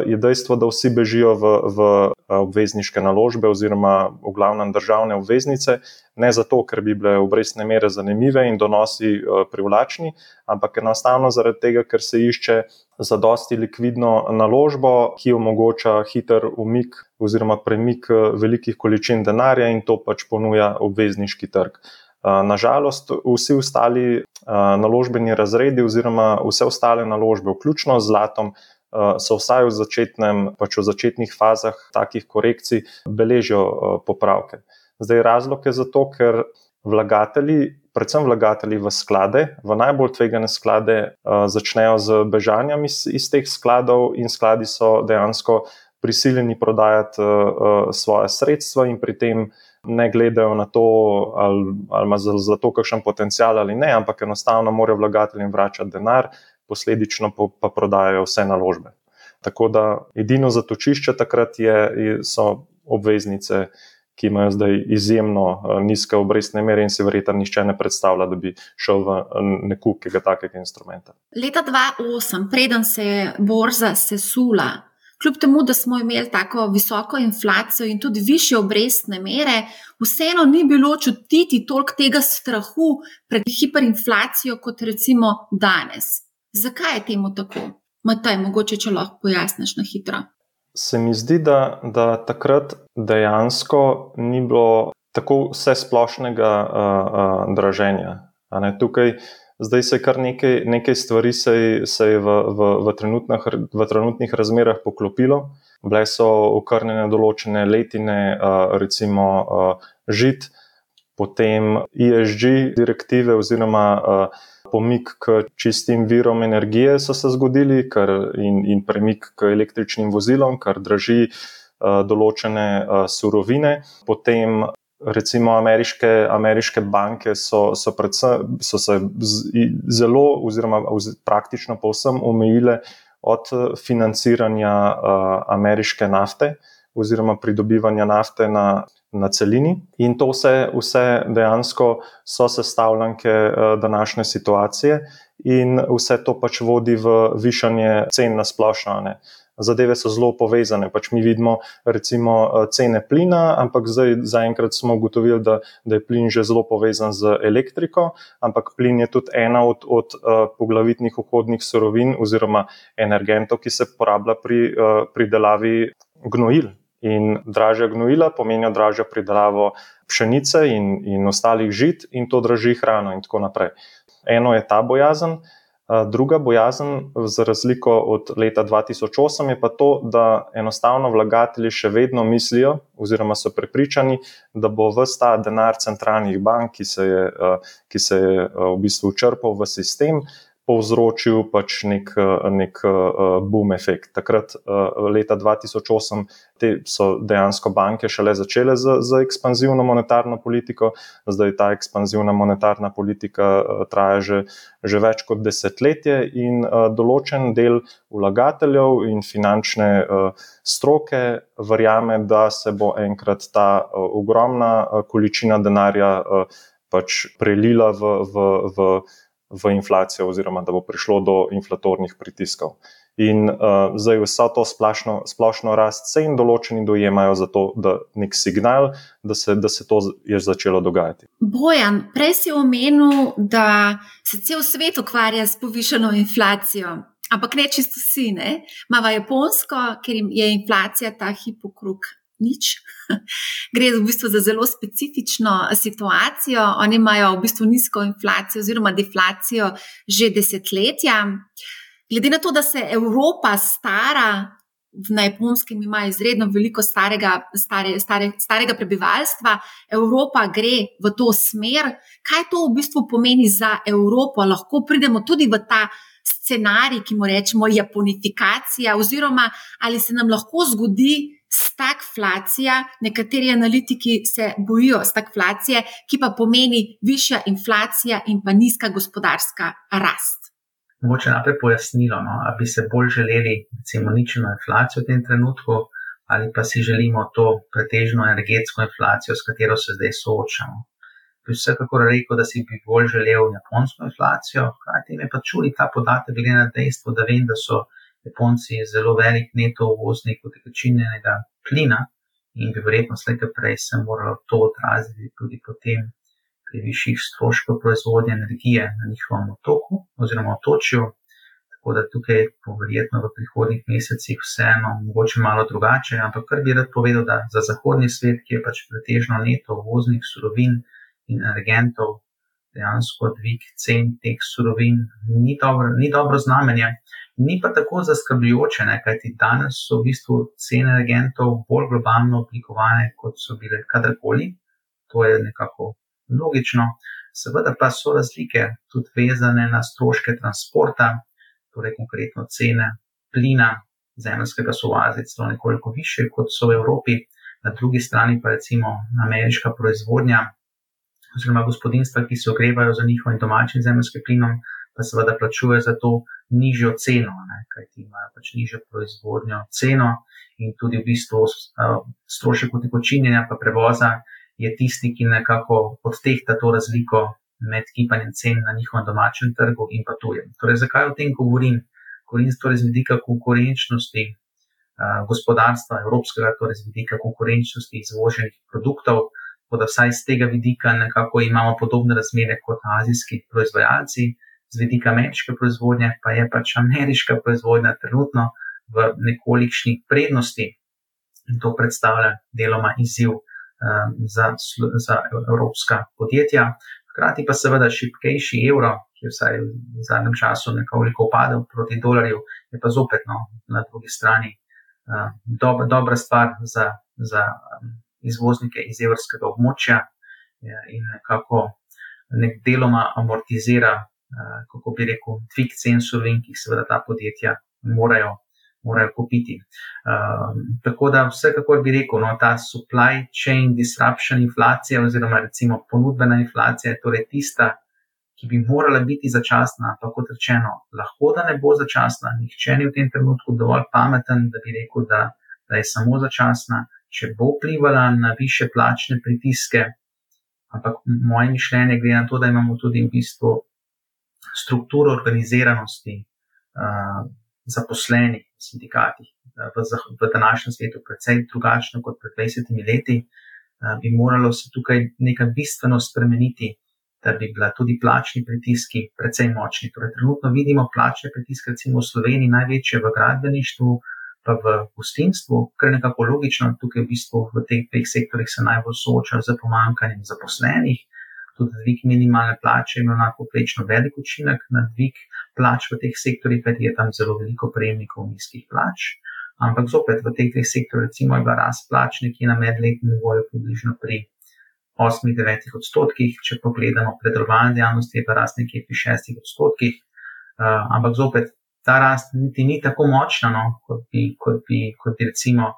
je dejstvo, da vsi bežijo v, v obvezniške naložbe oziroma v glavnem državne obveznice, ne zato, ker bi bile obrestne mere zanimive in donosi uh, privlačni, ampak enostavno zaradi tega, ker se išče za dosti likvidno naložbo, ki omogoča hiter umik oziroma premik eh, velikih količin denarja in to pač ponuja obvezniški trg. Eh, Nažalost, vsi ostali eh, naložbeni razredi oziroma vse ostale naložbe, vključno z zlatom, so vsaj v, začetnem, pač v začetnih fazah takih korekcij beležijo popravke. Zdaj, razlog je zato, ker vlagatelji predvsem vlagatelji v sklade, v najbolj tvegane sklade, uh, začnejo z bežanjem iz, iz teh skladov, in skladi so dejansko prisiljeni prodajati svoje sredstva, in pri tem ne gledajo na to, ali, ali ima za, za to kakšen potencial ali ne, ampak enostavno morajo vlagateljem vračati denar, posledično pa, prodajajo vse naložbe. Tako da edino zatočišče takrat je, so obveznice ki imajo zdaj izjemno eh, nizke obrestne mere in si verjetno nišče ne predstavlja, da bi šel v nekud tega takega instrumenta. Leta 2008, preden se je borza sesula, kljub temu, da smo imeli tako visoko inflacijo in tudi više obrestne mere, vseeno ni bilo čutiti toliko tega strahu pred hiperinflacijo kot recimo danes. Zakaj je temu tako? Mataj, mogoče, če lahko pojasniš na hitro se mi zdi, da, da takrat dejansko ni bilo tako vse splošnega uh, uh, draženja. Tukaj, zdaj se kar nekaj, nekaj stvari se se je v, v, v, v trenutnih razmerah poklopilo. Bile so ukrnjene določene letine, uh, recimo uh, žit, potem ESG direktive oziroma uh, pomik k čistim virom energije so se zgodili kar, in, in premik k električnim vozilom, kar draži uh, določene uh, surovine. Potem recimo ameriške, ameriške banke so, so, predvsem, so se zelo oziroma praktično povsem omejile od financiranja uh, ameriške nafte. oziroma pridobivanja nafte na, na celini. In to vse, vse dejansko so sestavljanke uh, današnje situacije, in vse to pač vodi v višanje cen na splošno. Ne zadeve so zelo povezane. Pač mi vidimo, recimo, eh, cene plina, ampak zdaj zaenkrat smo ugotovili, da, da je plin že zelo povezan z elektriko, ampak plin je tudi ena od, od uh, poglavitnih vhodnih surovin oziroma energentov, ki se porablja pri uh, pridelavi gnojil. In dražja gnojila pomenijo dražjo pridelavo pšenice in, in ostalih žit, in to draži hrano, in tako naprej. Eno je ta bojazen, Druga bojazen, za razliko od leta 2008, je pa to, da enostavno vlagatelji še vedno mislijo, oziroma so prepričani, da bo vse ta denar centralnih bank, ki se je, ki se je v bistvu črpal v sistem, povzročil pač nek, nek boom efekt. Takrat, leta 2008, so dejansko banke šele začele z, z ekspanzivno monetarno politiko, zdaj ta ekspanzivna monetarna politika traja že, že več kot desetletje in določen del vlagateljev in finančne stroke verjame, da se bo enkrat ta ogromna količina denarja pač prelila v. v, v v inflacijo, oziroma da bo prišlo do inflatornih pritiskov. In uh, zdaj vsa to splošno, splošno rast cen določeni dojemajo za to, da je nek signal, da se, da se to je začelo dogajati. Bojan, prej si omenil, da se cel svet ukvarja s povišeno inflacijo. Ampak ne čisto vsi, imamo Japonsko, ker je inflacija ta hip okrog nič. (laughs) Gre v bistvu za zelo specifično situacijo. Oni imajo v bistvu nizko inflacijo oziroma deflacijo že desetletja. Glede na to, da se Evropa stara, na japonskem ima izredno veliko starega, stare, stare, starega prebivalstva, Evropa gre v to smer. Kaj to v bistvu pomeni za Evropo? Lahko pridemo tudi v ta. Scenarij, ki mu rečemo japonifikacija, oziroma ali se nam lahko zgodi, stagflacija, nekateri analitiki se bojijo stagflacije, ki pa pomeni višja inflacija in pa nizka gospodarska rast. Mogoče najprej pojasnilo, no? ali bi se bolj želeli, recimo, ničeno inflacijo v tem trenutku, ali pa si želimo to pretežno energetsko inflacijo, s katero se zdaj soočamo. Bi vsekakor rekel, da si bi bolj želel japonsko inflacijo, hkrati me pa čuli ta podatek, glede na dejstvo, da vem, da so Japonci zelo velik neto uvoznik utekočinjenega plina in bi verjetno slejka prej se moralo to odraziti tudi potem pri višjih stroškov proizvodnje energije na njihovem otoku oziroma otočju. Tako da tukaj bo verjetno v prihodnih mesecih vseeno mogoče malo drugače, ampak kar bi rad povedal, da za zahodni svet, ki je pač pretežno neto uvoznik surovin in energentov, dejansko dvig cen teh surovin ni dobro, ni dobro znamenje. Ni pa tako zaskrbljujoče, kajti danes so v bistvu cene energentov bolj globalno oblikovane, kot so bile kadarkoli. To je nekako logično. Seveda pa so razlike tudi vezane na stroške transporta, torej konkretno cene plina, zemljskega sovazi, celo nekoliko više kot so v Evropi, na drugi strani pa recimo ameriška proizvodnja oziroma gospodinstva, ki se ogrevajo za njihovim domačim zemljskim plinom, pa seveda plačuje za to nižjo ceno, kajti imajo pač nižjo proizvodnjo ceno in tudi v bistvu strošek utekočinjenja pa prevoza je tisti, ki nekako odtehta to razliko med gibanjem cen na njihovem domačem trgu in pa tujem. Torej, zakaj o tem govorim? Govorim torej z vidika konkurenčnosti gospodarstva evropskega, torej z vidika konkurenčnosti izvoženih produktov, tako da vsaj z tega vidika nekako imamo podobne razmere kot azijski proizvajalci z vidika ameriške proizvodnje, pa je pač ameriška proizvodnja trenutno v nekolikšni prednosti in to predstavlja deloma izziv um, za, za evropska podjetja. Hkrati pa seveda šipkejši evro, ki je vsaj v zadnjem času nekoliko upadel proti dolarju, je pa zopet no, na drugi strani uh, dob, dobra stvar za, za izvoznike iz evropskega območja ja, in nekako nek deloma amortizira Eh, kako bi rekel, dvig cen surovin, ki jih seveda ta podjetja morajo, morajo kupiti. Um, tako da vsekakor bi rekel, no, ta supply chain disruption inflacija oziroma recimo ponudbena inflacija je torej tista, ki bi morala biti začasna, pa kot rečeno, lahko da ne bo začasna, nihče ni v tem trenutku dovolj pameten, da bi rekel, da da je samo začasna, če bo vplivala na više plačne pritiske. Ampak moje mišljenje glede na to, da imamo tudi v bistvu strukturo organiziranosti uh, zaposlenih v sindikatih uh, v, v današnjem svetu, precej drugačno kot pred 20 leti, uh, bi moralo se tukaj nekaj bistveno spremeniti da bi bila tudi plačni pritiski precej močni. Torej, trenutno vidimo plačne pritiske, recimo v Sloveniji, največje v gradbeništvu, pa v gostinstvu, kar nekako logično, tukaj v bistvu v teh dveh sektorjih se najbolj soočajo z pomankanjem zaposlenih. Tudi dvig minimalne plače ima na poprečno velik učinek na dvig plač v teh sektorjih, kajti je tam zelo veliko prejemnikov nizkih plač. Ampak zopet v teh dveh sektorjih, recimo, je bila rast plač nekje na medletnem nivoju približno pri 8-9 odstotkih, če pogledamo predelovalne dejavnosti, je pa rast nekje pri 6 odstotkih. Uh, ampak zopet ta rast niti ni tako močna, no, kot, bi, kot, bi, kot bi recimo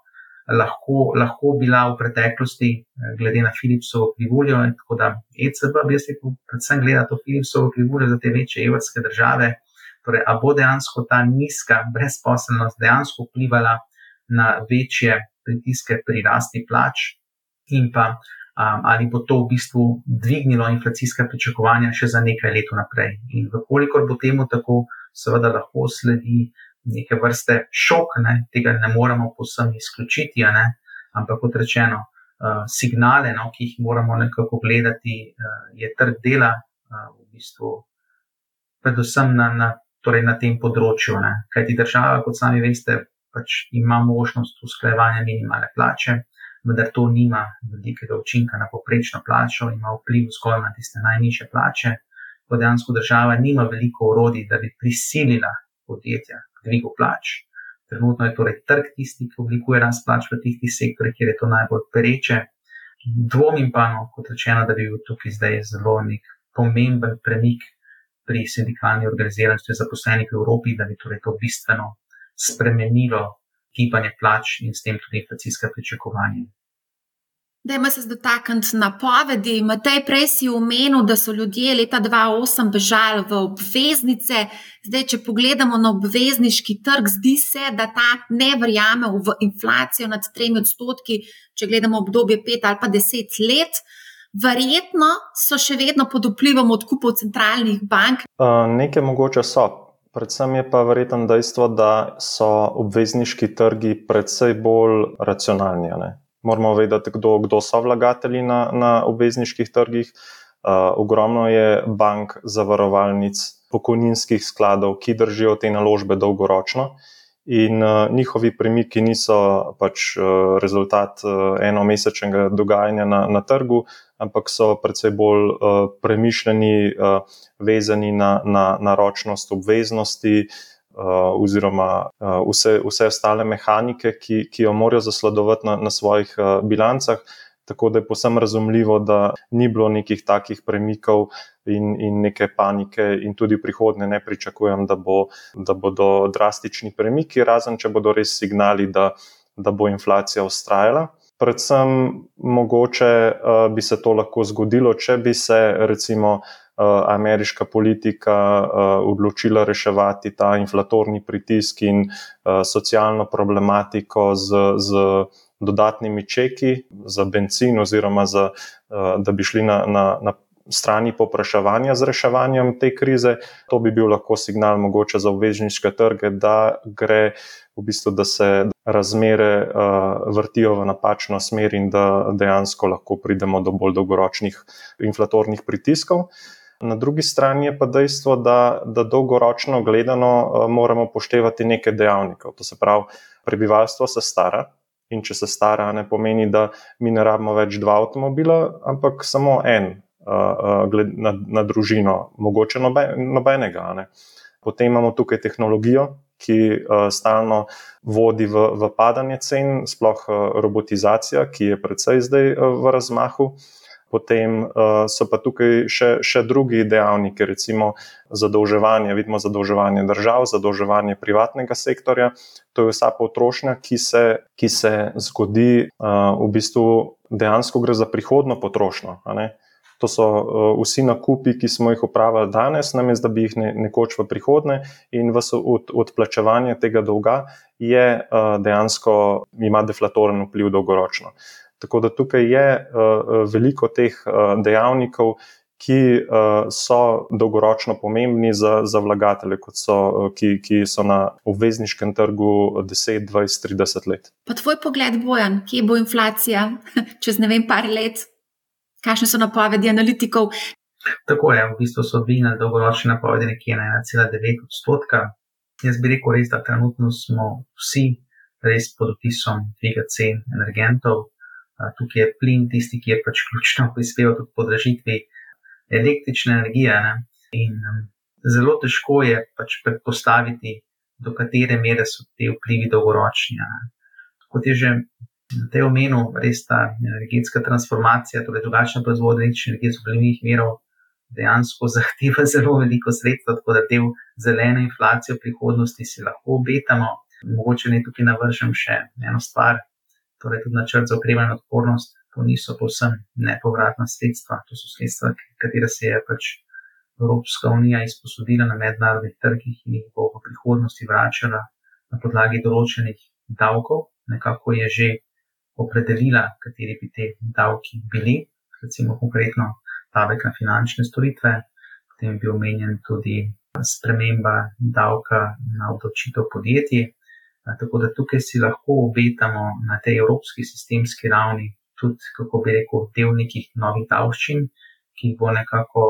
lahko, lahko bila v preteklosti, eh, glede na Philipsovo krivuljo. Tako da ECB, bi jaz rekel, predvsem gleda to Philipsovo krivuljo za te večje evropske države. Torej, a bo dejansko ta nizka brezposelnost dejansko vplivala na večje pritiske pri rasti plač in pa um, ali bo to v bistvu dvignilo inflacijska pričakovanja še za nekaj let naprej. In vkolikor bo temu tako, seveda lahko sledi neke vrste šok, ne? tega ne moremo posem izključiti, ne? ampak kot rečeno, uh, signale, no, ki jih moramo nekako gledati, uh, je trg dela uh, v bistvu predvsem na, na, torej na tem področju. Ne? Kaj ti država, kot sami veste, pač ima možnost usklajevanja minimalne plače vendar to nima velikega učinka na poprečno plačo, ima vpliv zgolj na tiste najnižje plače. Ko dejansko država nima veliko orodij, da bi prisilila podjetja k dvigu plač. Trenutno je torej trg tisti, ki oblikuje rast plač v tistih sektorjih, kjer je to najbolj pereče. Dvomim pa, no, kot rečeno, da bi bil tukaj zdaj zelo nek pomemben premik pri sindikalni organiziranosti zaposlenih v Evropi, da bi torej to bistveno spremenilo gibanje plač in s tem tudi inflacijska pričakovanja. Dajmo se dotakniti napovedi. Matej, prej si omenil, da so ljudje leta 2008 bežali v obveznice. Zdaj, če pogledamo na obvezniški trg, zdi se, da ta ne verjame v inflacijo nad 3 odstotki, če gledamo obdobje 5 ali pa 10 let. Verjetno so še vedno pod vplivom odkupov centralnih bank. Uh, nekaj mogoče so. Predvsem je pa verjetno dejstvo, da so obvezniški trgi predvsej bolj racionalni. Moramo vedeti, kdo, kdo so vlagatelji na, na obvezniških trgih. Uh, ogromno je bank, zavarovalnic, pokojninskih skladov, ki držijo te naložbe dolgoročno. In uh, njihovi premiki niso pač uh, rezultat uh, enomesečnega dogajanja na, na trgu, ampak so predvsej bolj uh, premišljeni, uh, vezani na, na, na ročnost obveznosti, uh, oziroma uh, vse, vse ostale mehanike, ki, ki jo morajo zasledovati na, na svojih uh, bilancah. Tako da je posebno razumljivo, da ni bilo nekih takih premikov in, in neke panike, in tudi prihodnje ne pričakujem, da, bo, da bodo drastični premiki, razen če bodo res signali, da, da bo inflacija ustrajala. Predvsem mogoče uh, bi se to lahko zgodilo, če bi se recimo uh, Eh, ameriška politika eh, odločila reševati ta inflatorni pritisk in eh, socialno problematiko z, z dodatnimi čeki za benzin, oziroma za, da bi šli na, na, na strani popraševanja z reševanjem te krize. To bi bil lahko signal mogoče za obvežniške trge, da gre. V bistvu, da se razmere uh, vrtijo v napačno smer, in da dejansko lahko pridemo do bolj dolgoročnih inflatornih pritiskov. Na drugi strani je pa dejstvo, da, da dolgoročno gledano eh, moramo poštevati nekaj dejavnikov. To se pravi, prebivalstvo se stara in če se stara, ne pomeni, da mi ne rabimo več dva avtomobila, ampak samo en uh, uh, na, na družino, mogoče nobenega. Ne. Potem imamo tukaj tehnologijo, ki stalno vodi v, v padanje cen, sploh robotizacija, ki je predvsej zdaj v razmahu. Potem uh, so pa tukaj še, še drugi dejavniki, recimo zadolževanje, vidimo zadolževanje držav, zadolževanje privatnega sektorja. To je vsa potrošnja, ki se, ki se zgodi, uh, v bistvu dejansko gre za prihodno potrošnjo. To so uh, vsi nakupi, ki smo jih upravili danes, namesto da bi jih ne, nekoč v prihodnje, in v od, odplačevanje tega dolga je uh, dejansko ima deflatoren vpliv dolgoročno. Tako da tukaj je uh, veliko teh uh, dejavnikov, ki so dolgoročno pomembni za, za vlagatelje, so, uh, ki, ki so na obvezniškem trgu 10, 20, 30 let. Pa tvoj pogled, Bojan, kje bo inflacija (laughs) čez ne vem, par let? Kakšne so napovedi analitikov? Tako je, v bistvu so bili na dolgoročne napovedi nekje na 1,9 odstotka. Jaz bi rekel, res, da trenutno smo vsi res pod vtisom dviga cen energentov. Tukaj je plin tisti, ki je pač ključno (laughs) prispeval k podražitvi električne energije. Ne? In um, zelo težko je pač predpostaviti, do katere mere so ti vplivi dolgoročni. Kot je že na tej omenu, res ta energetska transformacija, torej drugačna proizvodnja električne energije z obnovljivih virov, dejansko (laughs) zahteva zelo veliko sredstva, tako da del zelene inflacije v prihodnosti si lahko obetamo. Mogoče ne tukaj navržem še eno stvar, torej tudi načrt za okrevanje odpornost, to niso povsem nepovratna sredstva, to so sredstva, katera se je pač Evropska unija izposodila na mednarodnih trgih in jih bo v prihodnosti vračala na podlagi določenih davkov, nekako je že opredelila, kateri bi te davki bili, recimo konkretno davek na finančne storitve, potem je bil omenjen tudi sprememba davka na obdočitev podjetij. Tako da tukaj si lahko obetamo na tej evropski sistemski ravni tudi, kako bi rekel, del nekih novih davščin, ki bo nekako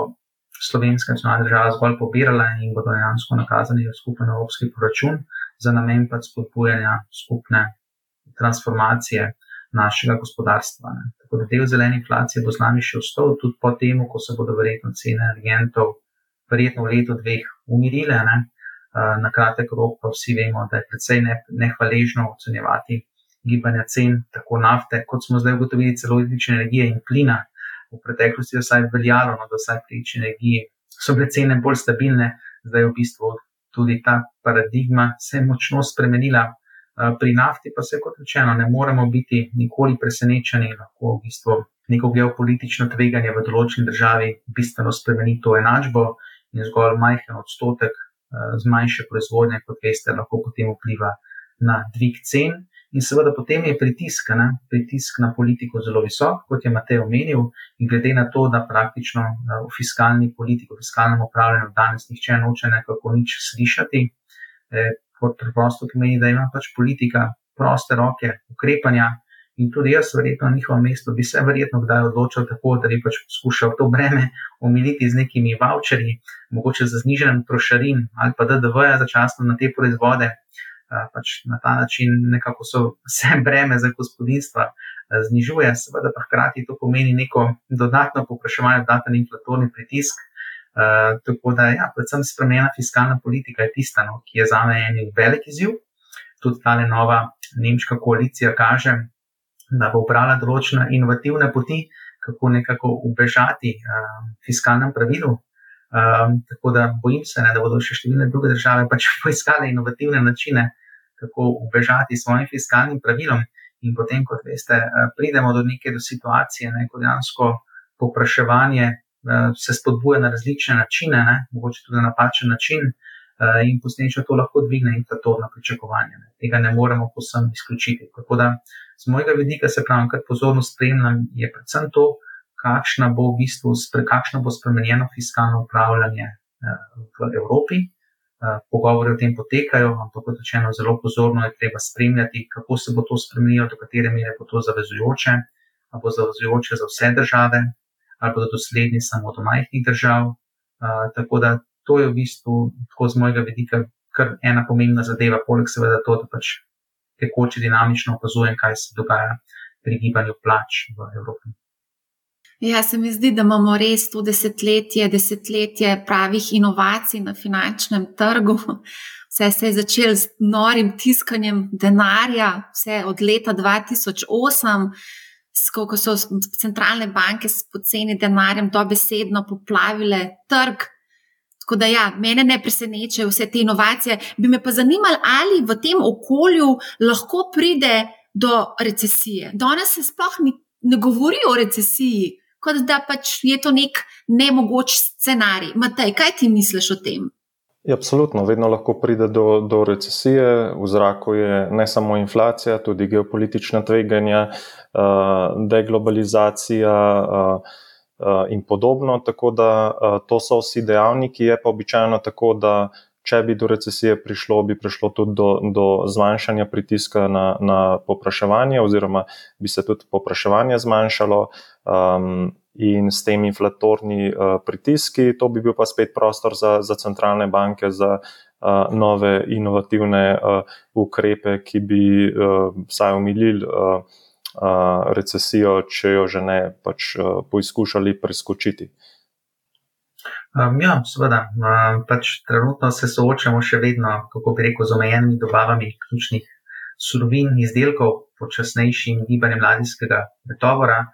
slovenska nacionalna država zgolj pobirala in bodo dejansko nakazani v skupen evropski proračun za namen pa spodbujanja skupne transformacije našega gospodarstva. Ne. Tako da del zelene inflacije bo z nami še ostal, tudi po tem, ko se bodo verjetno cene energentov verjetno v letu dveh umirile. Ne. Na kratek rok pa vsi vemo, da je precej nehvaležno ocenjevati gibanja cen, tako nafte, kot smo zdaj ugotovili, celo električne energije in plina. V preteklosti je vsaj veljalo, no, da vsaj pri električni energiji so bile cene bolj stabilne, zdaj je v bistvu tudi ta paradigma se močno spremenila. Pri nafti pa se, kot rečeno, ne moremo biti nikoli presenečeni, lahko v bistvu neko geopolitično tveganje v določeni državi bistveno spremeni to enačbo in zgolj majhen odstotek z manjše proizvodnje, kot veste, lahko potem vpliva na dvig cen. In seveda potem je pritisk, ne, pritisk na politiko zelo visok, kot je Matej omenil, in glede na to, da praktično v fiskalni politiki, v fiskalnem upravljanju danes nihče noče nekako nič slišati, eh, kot preprosto pomeni, da ima pač politika proste roke ukrepanja. In tudi jaz, verjetno, na njihovem mestu bi se verjetno kdaj odločil tako, da bi pač poskušal to breme omiliti z nekimi voucherji, mogoče za znižen trošarin ali pa DDV-ja začasno na te proizvode, pač na ta način nekako vse (laughs) breme za gospodinstva znižuje, seveda pa hkrati to pomeni neko dodatno popraševanje, dodaten inflatorni pritisk. Uh, tako da, ja, predvsem spremenjena fiskalna politika je tista, no, ki je za me en velik izziv. Tudi ta nova nemška koalicija kaže, da bo ubrala določene inovativne poti, kako nekako ubežati uh, fiskalnem pravilu, Um, tako da bojim se, ne, da bodo še številne druge države pač (laughs) poiskale inovativne načine, kako ubežati svojim fiskalnim pravilom. In potem, kot veste, eh, pridemo do neke do situacije, ne, ko dejansko popraševanje uh, se spodbuja na različne načine, ne, mogoče tudi na napačen način, uh, in posledično to lahko dvigne inflatorno pričakovanje. Ne. Tega ne moremo posem izključiti. Tako da, z mojega vidika, se pravi, kar pozorno spremljam, je predvsem to, kakšna bo v bistvu, kakšno bo spremenjeno fiskalno upravljanje eh, v Evropi. Eh, pogovori o tem potekajo, ampak kot rečeno, zelo pozorno je treba spremljati, kako se bo to spremenilo, do katere mere bo to zavezujoče, ali bo zavezujoče za vse države, ali bodo dosledni samo do majhnih držav. Eh, tako da to je v bistvu, tako z mojega vidika, kar ena pomembna zadeva, poleg seveda to, da pač tekoče dinamično opazujem, kaj se dogaja pri gibanju plač v Evropi. Ja, se mi zdi, da imamo res to desetletje, desetletje pravih inovacij na finančnem trgu. (laughs) Vse se je začelo z norim tiskanjem denarja, vse od leta 2008, ko so centralne banke s poceni denarjem dobesedno poplavile trg. Tako da, ja, mene ne presenečajo vse te inovacije. Bi me pa zanimalo, ali v tem okolju lahko pride do recesije. Danes se sploh ni, ne govori o recesiji kot da pač je to nek nemogoč scenarij. Matej, kaj ti misliš o tem? Ja, absolutno, vedno lahko pride do, do recesije, v zraku je ne samo inflacija, tudi geopolitična tveganja, deglobalizacija in podobno. Tako da to so vsi dejavniki, je pa običajno tako, da če bi do recesije prišlo, bi prišlo tudi do, do zmanjšanja pritiska na, na popraševanje, oziroma bi se tudi popraševanje zmanjšalo. Um, in s temi inflatorni uh, pritiski, to bi bil pa spet prostor za, za centralne banke, za uh, nove inovativne uh, ukrepe, ki bi uh, vsaj umilili uh, uh, recesijo, če jo že ne pač uh, poizkušali preskočiti. Um, ja, seveda. Um, pač trenutno se soočamo še vedno, kako bi rekel, z omejenimi dobavami ključnih surovin in izdelkov, počasnejšim gibanjem mladinskega pretovora.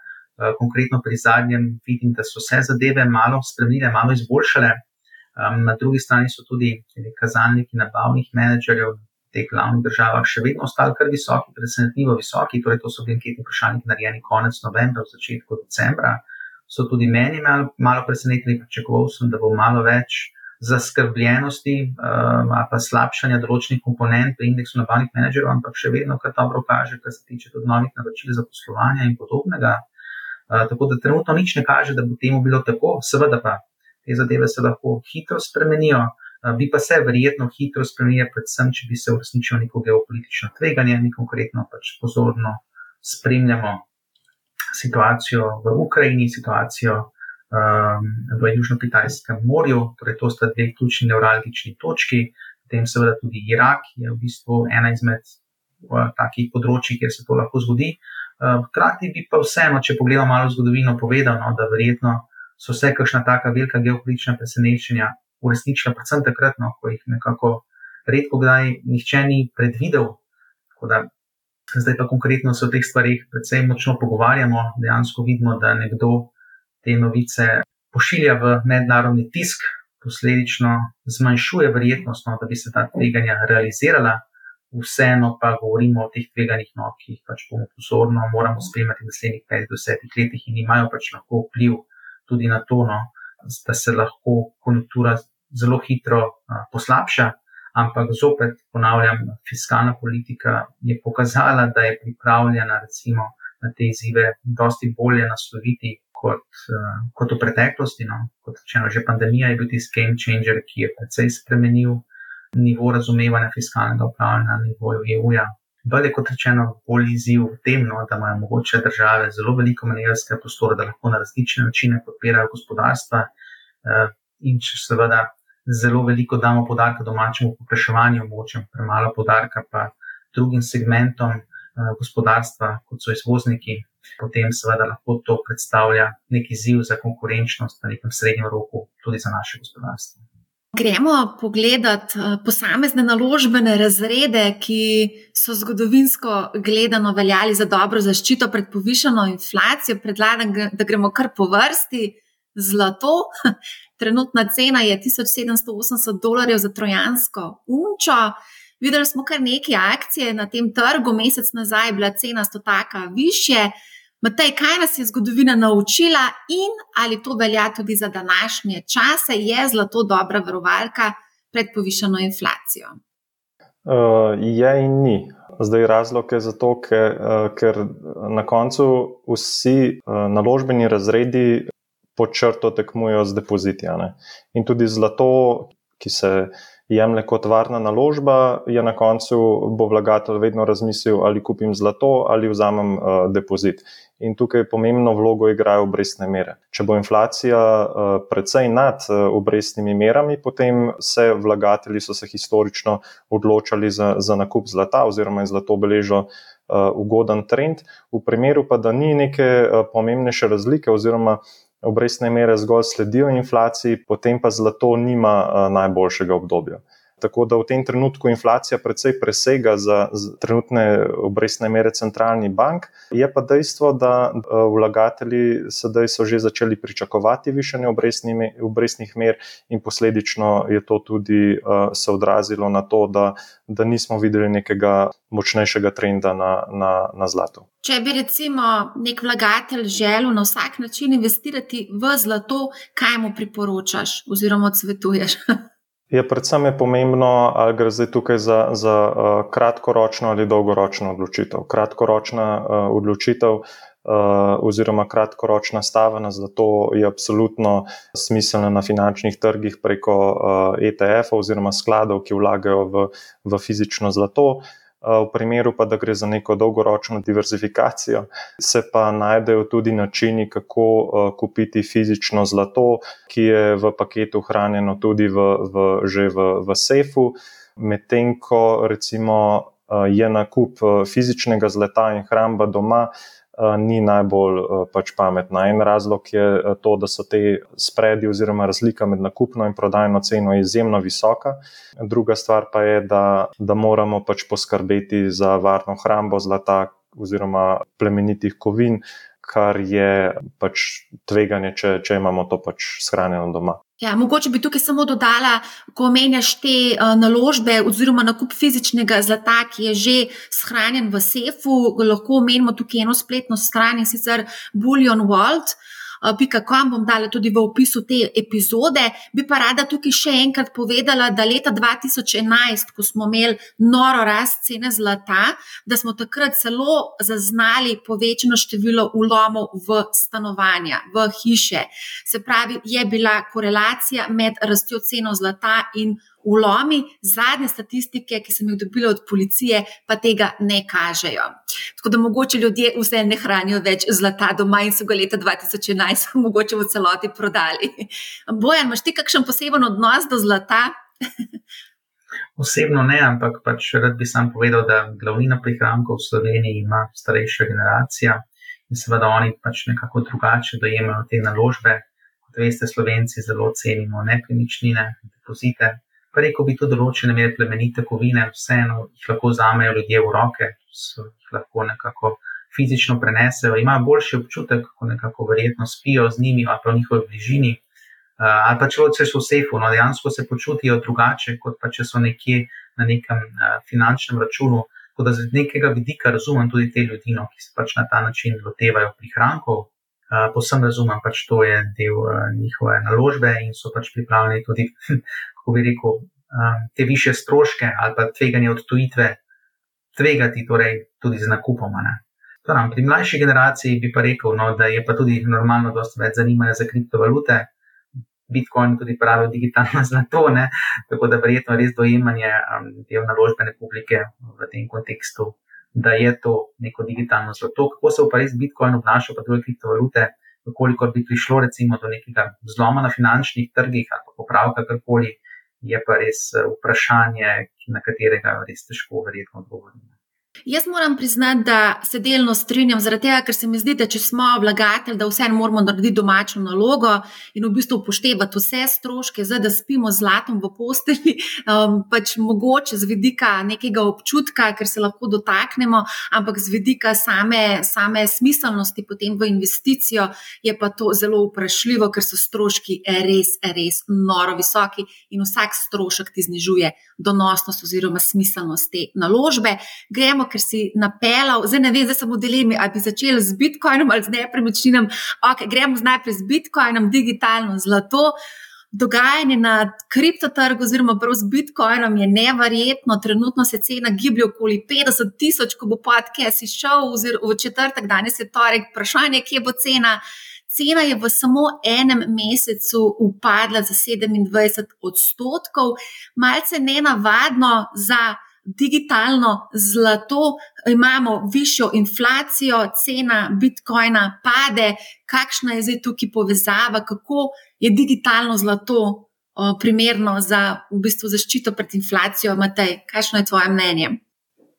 Eh, konkretno pri zadnjem vidim, da so se zadeve malo spremenile, malo izboljšale. Um, na drugi strani so tudi kazalniki nabavnih menedžerjev teh glavnih državah še vedno ostali kar visoki, presenetljivo visoki. Torej, to so bili anketni vprašalniki narejeni konec novembra, v začetku decembra. So tudi meni malo, malo presenetili, pričakoval sem, da bo malo več zaskrbljenosti ali pa slabšanja določenih komponent pri indeksu nabavnih menedžerjev, ampak še vedno kar dobro kaže, kar se tiče tudi novih naročil za poslovanje in podobnega tako da trenutno nič ne kaže, da bo temu bilo tako, seveda pa te zadeve se lahko hitro spremenijo, uh, bi pa se verjetno hitro spremenile, predvsem, če bi se uresničilo neko geopolitično tveganje, mi konkretno pač pozorno spremljamo situacijo v Ukrajini, situacijo um, v Južno-Kitajskem morju, torej to sta dve ključni neuralgični točki, potem seveda tudi Irak je v bistvu ena izmed uh, takih področji, kjer se to lahko zgodi. Hkrati bi pa vseeno, če pogledamo malo zgodovino, povedal, no, da verjetno so se kakšna taka velika geopolitična presenečenja uresničila, predvsem takrat, no, ko jih nekako redko kdaj nihče ni predvidel. Da, zdaj pa konkretno se o teh stvarih predvsem močno pogovarjamo, dejansko vidimo, da nekdo te novice pošilja v mednarodni tisk, posledično zmanjšuje verjetnost, no, da bi se ta tveganja realizirala vseeno pa govorimo o teh tveganih nog, ki jih pač bomo pozorno moramo spremljati v naslednjih 5-10 letih in imajo pač lahko vpliv tudi na to, no, da se lahko konjunktura zelo hitro poslabša. Ampak zopet ponavljam, fiskalna politika je pokazala, da je pripravljena recimo na te izzive dosti bolje nasloviti kot, kot v preteklosti. No. Kot rečeno, že pandemija je bil tisti game changer, ki je precej spremenil nivo razumevanja fiskalnega upravljanja na nivoju EU-ja. Bolje kot rečeno, bolj izziv v tem, no, da imajo mogoče države zelo veliko manevrskega prostora, da lahko na različne načine podpirajo gospodarstva, in če seveda zelo veliko damo podarka domačemu popraševanju, mogoče premalo podarka pa drugim segmentom eh, gospodarstva, kot so izvozniki, potem seveda lahko to predstavlja neki izziv za konkurenčnost na nekem srednjem roku, tudi za naše gospodarstvo. Gremo pogledat eh, posamezne naložbene razrede, ki so zgodovinsko gledano veljali za dobro zaščito pred povišeno inflacijo. Predlagam, da gremo kar po vrsti. Zlato, (laughs) trenutna cena je 1780 dolarjev za trojansko unčo. Videli smo kar nekaj akcije na tem trgu, mesec nazaj je bila cena stotaka više. Matej, kaj nas je zgodovina naučila in ali to velja tudi za današnje čase, je zlato dobra varovalka pred povišeno inflacijo? Uh, je in ni. Zdaj razlog je zato, ker, uh, ker na koncu vsi uh, naložbeni razredi pod črto tekmujejo z depoziti. In tudi zlato, ki se jemlje kot varna naložba, je na koncu bo vlagatelj vedno razmislil, ali kupim zlato ali vzamem uh, depozit. In tukaj pomembno vlogo igrajo obrestne mere. Če bo inflacija uh, precej nad uh, obrestnimi merami, potem se vlagatelji so se historično odločali za, za nakup zlata oziroma je zlato beležilo uh, ugoden trend. V primeru pa, da ni neke uh, pomembnejše razlike oziroma obrestne mere zgolj sledijo inflaciji, potem pa zlato nima najboljšega obdobja. Tako da v tem trenutku inflacija precej presega za trenutne obrestne mere centralnih bank. Je pa dejstvo, da vlagatelji sedaj so že začeli pričakovati višanje obrestnih mer in posledično je to tudi se odrazilo na to, da, da nismo videli nekega močnejšega trenda na, na, na zlato. Če bi recimo nek vlagatelj želel na vsak način investirati v zlato, kaj mu priporočaš oziroma odsvetuješ? (laughs) Je predvsem je pomembno, ali gre zdaj tukaj za, za uh, kratkoročno ali dolgoročno odločitev. Kratkoročna uh, odločitev uh, oziroma kratkoročna stava na zlato je absolutno smiselna na finančnih trgih preko uh, ETF-ov oziroma skladov, ki vlagajo v, v fizično zlato. V primeru pa, da gre za neko dolgoročno diverzifikacijo, se pa najdejo tudi načini, kako kupiti fizično zlato, ki je v paketu hranjeno tudi v, v, že v, v sefu, medtem ko recimo je nakup fizičnega zlata in hramba doma ni najbolj pač pametna. En razlog je to, da so te spredi oziroma razlika med nakupno in prodajno ceno izjemno visoka. Druga stvar pa je, da, da moramo pač poskrbeti za varno hrambo zlata oziroma plemenitih kovin, kar je pač tveganje, če, če imamo to pač shranjeno doma. Ja, mogoče bi tukaj samo dodala, ko omenjaš te uh, naložbe oziroma nakup fizičnega zlata, ki je že shranjen v sefu, lahko omenimo tukaj eno spletno stran in sicer Bullion World. Uh, pika.com bom dala tudi v opisu te epizode. Bi pa rada tukaj še enkrat povedala, da leta 2011, ko smo imeli noro rast cene zlata, da smo takrat celo zaznali povečano število ulomov v stanovanja, v hiše. Se pravi, je bila korelacija med rastjo ceno zlata in Ulomi zadnje statistike, ki sem jih dobila od policije, pa tega ne kažejo. Tako da mogoče ljudje vse ne hranijo več zlata doma in so ga leta 2011 (laughs) mogoče v celoti prodali. Bojan, imaš ti kakšen poseben odnos do zlata? (laughs) Osebno ne, ampak pač rad bi sam povedal, da glavnina prihrankov v Sloveniji ima starejša generacija in seveda oni pač nekako drugače dojemajo te naložbe. Kot veste, Slovenci zelo cenimo nepremičnine, depozite pa rekel bi tudi določene mere plemenite kovine, vseeno jih lahko vzamejo ljudje v roke, jih lahko nekako fizično prenesejo, imajo boljši občutek, ko nekako verjetno spijo z njimi ali pa v njihovi bližini. Uh, ali pa če so v sefu, no dejansko se počutijo drugače, kot pa če so nekje na nekem uh, finančnem računu. Tako da z nekega vidika razumem tudi te ljudi, no, ki se pač na ta način lotevajo prihrankov. Uh, posem razumem, pač to je del uh, njihove naložbe in so pač pripravljeni tudi (laughs) kako bi rekel, um, te više stroške ali pa tveganje odtujitve, tvegati torej tudi z nakupom. Torej, pri mlajši generaciji bi pa rekel, no, da je pa tudi normalno, da so več zanimanja za kriptovalute. Bitcoin tudi pravi digitalno (laughs) zlato, ne? tako da verjetno res dojemanje um, te naložbene publike v tem kontekstu, da je to neko digitalno zlato. Kako se pa res Bitcoin obnaša, pa tudi kriptovalute, koliko bi prišlo recimo do nekega zloma na finančnih trgih ali popravka karkoli, je pa res eh, vprašanje, na katerega res težko verjetno odgovorimo. Jaz moram priznati, da se delno strinjam, zaradi tega, ker se mi zdi, da če smo vlagatelj, da vseeno moramo narediti domačo nalogo in v bistvu upoštevati vse stroške, zdaj, da spimo z zlatom v posteli, (laughs) um, pač mogoče z vidika nekega občutka, ker se lahko dotaknemo, ampak z vidika same, same smiselnosti potem v investicijo je pa to zelo vprašljivo, ker so stroški res, res noro visoki in vsak strošek ti znižuje donosnost oziroma smiselnost te naložbe. Gremo ker si napeljal, zdaj ne vem, zdaj sem v dilemi, ali bi začel z Bitcoinom ali z nepremičninami. Okay, gremo najprej z Bitcoinom, digitalno zlato. Dogajanje na kriptotrgu, oziroma prav z Bitcoinom, je neverjetno. Trenutno se cena giblje okoli 50 tisoč, ko bo podcast izšel, oziroma v četrtek, danes je torek, vprašanje, kje bo cena. Cena je v samo enem mesecu upadla za 27 odstotkov, malce nenavadno za digitalno zlato, imamo višjo inflacijo, cena bitcoina pade. Kakšna je zdaj tukaj povezava, kako je digitalno zlato primerno za v bistvu zaščito pred inflacijo? Matej, kakšno je tvoje mnenje?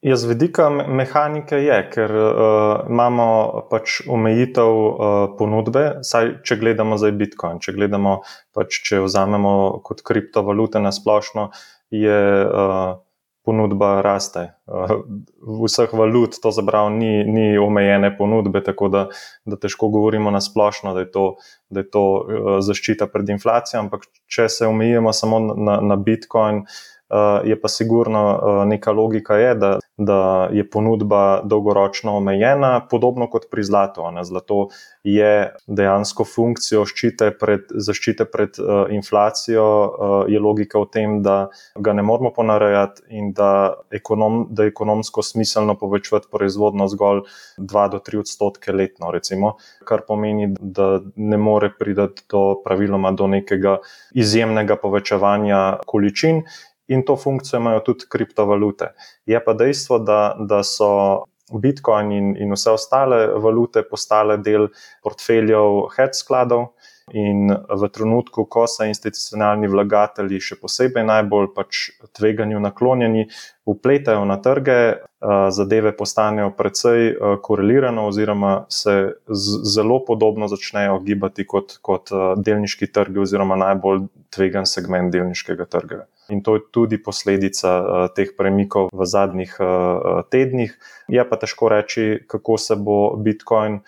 Jaz vidika mehanike je, ker uh, imamo pač omejitev uh, ponudbe, saj če gledamo zdaj Bitcoin, če gledamo pač, če vzamemo kot kriptovalute na splošno, je uh, ponudba raste. Uh, vseh valut, to zabrav, ni, ni omejene ponudbe, tako da, da težko govorimo na splošno, da je to, da je to uh, zaščita pred inflacijo. Ampak, če se omejimo samo na, na Bitcoin, uh, Eh, je pa sigurno eh, neka logika, je, da, da je ponudba dolgoročno omejena, podobno kot pri zlatu. Ne. Zlato je dejansko funkcijo pred, zaščite pred uh, inflacijo, uh, je logika v tem, da ga ne moramo ponarejati in da, ekonom, da je ekonomsko smiselno povečati proizvodno zgolj 2 do 3 odstotke letno, recimo, kar pomeni, da ne more priti do praviloma do nekega izjemnega povečevanja količin in to funkcijo imajo tudi kriptovalute. Je pa dejstvo, da, da so Bitcoin in, in vse ostale valute postale del portfeljev hedge skladov. In v trenutku, ko so institucionalni vlagatelji še posebej najbolj pač tveganju naklonjeni, upletajo na trge, zadeve postanejo precej korelirane, oziroma se zelo podobno začnejo gibati kot, kot delniški trgi, oziroma najbolj tvegan segment delniškega trga. In to je tudi posledica uh, teh premikov v zadnjih uh, tednih. Je pa težko reči, kako se bo Bitcoin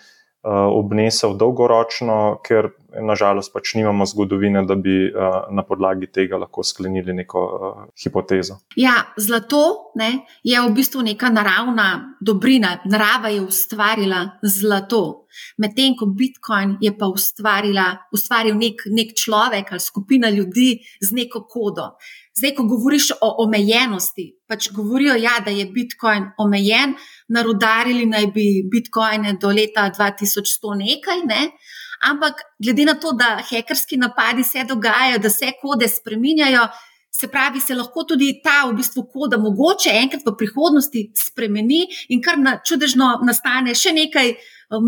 obnesel dolgoročno, ker nažalost pač nimamo zgodovine, da bi uh, na podlagi tega lahko sklenili neko uh, hipotezo. Ja, zlato ne, je v bistvu neka naravna dobrina, narava je ustvarila zlato. Medtem ko Bitcoin je pa ustvaril nek, nek človek ali skupina ljudi z neko kodo. Zdaj, ko govoriš o omejenosti, pač govorijo, ja, da je Bitcoin omejen, narudarili naj bi Bitcoine do leta 2100 nekaj, ne? ampak glede na to, da hekerski napadi se dogajajo, da se kode spreminjajo, se pravi, se lahko tudi ta v bistvu koda mogoče enkrat v prihodnosti spremeni in kar na čudežno nastane še nekaj eh,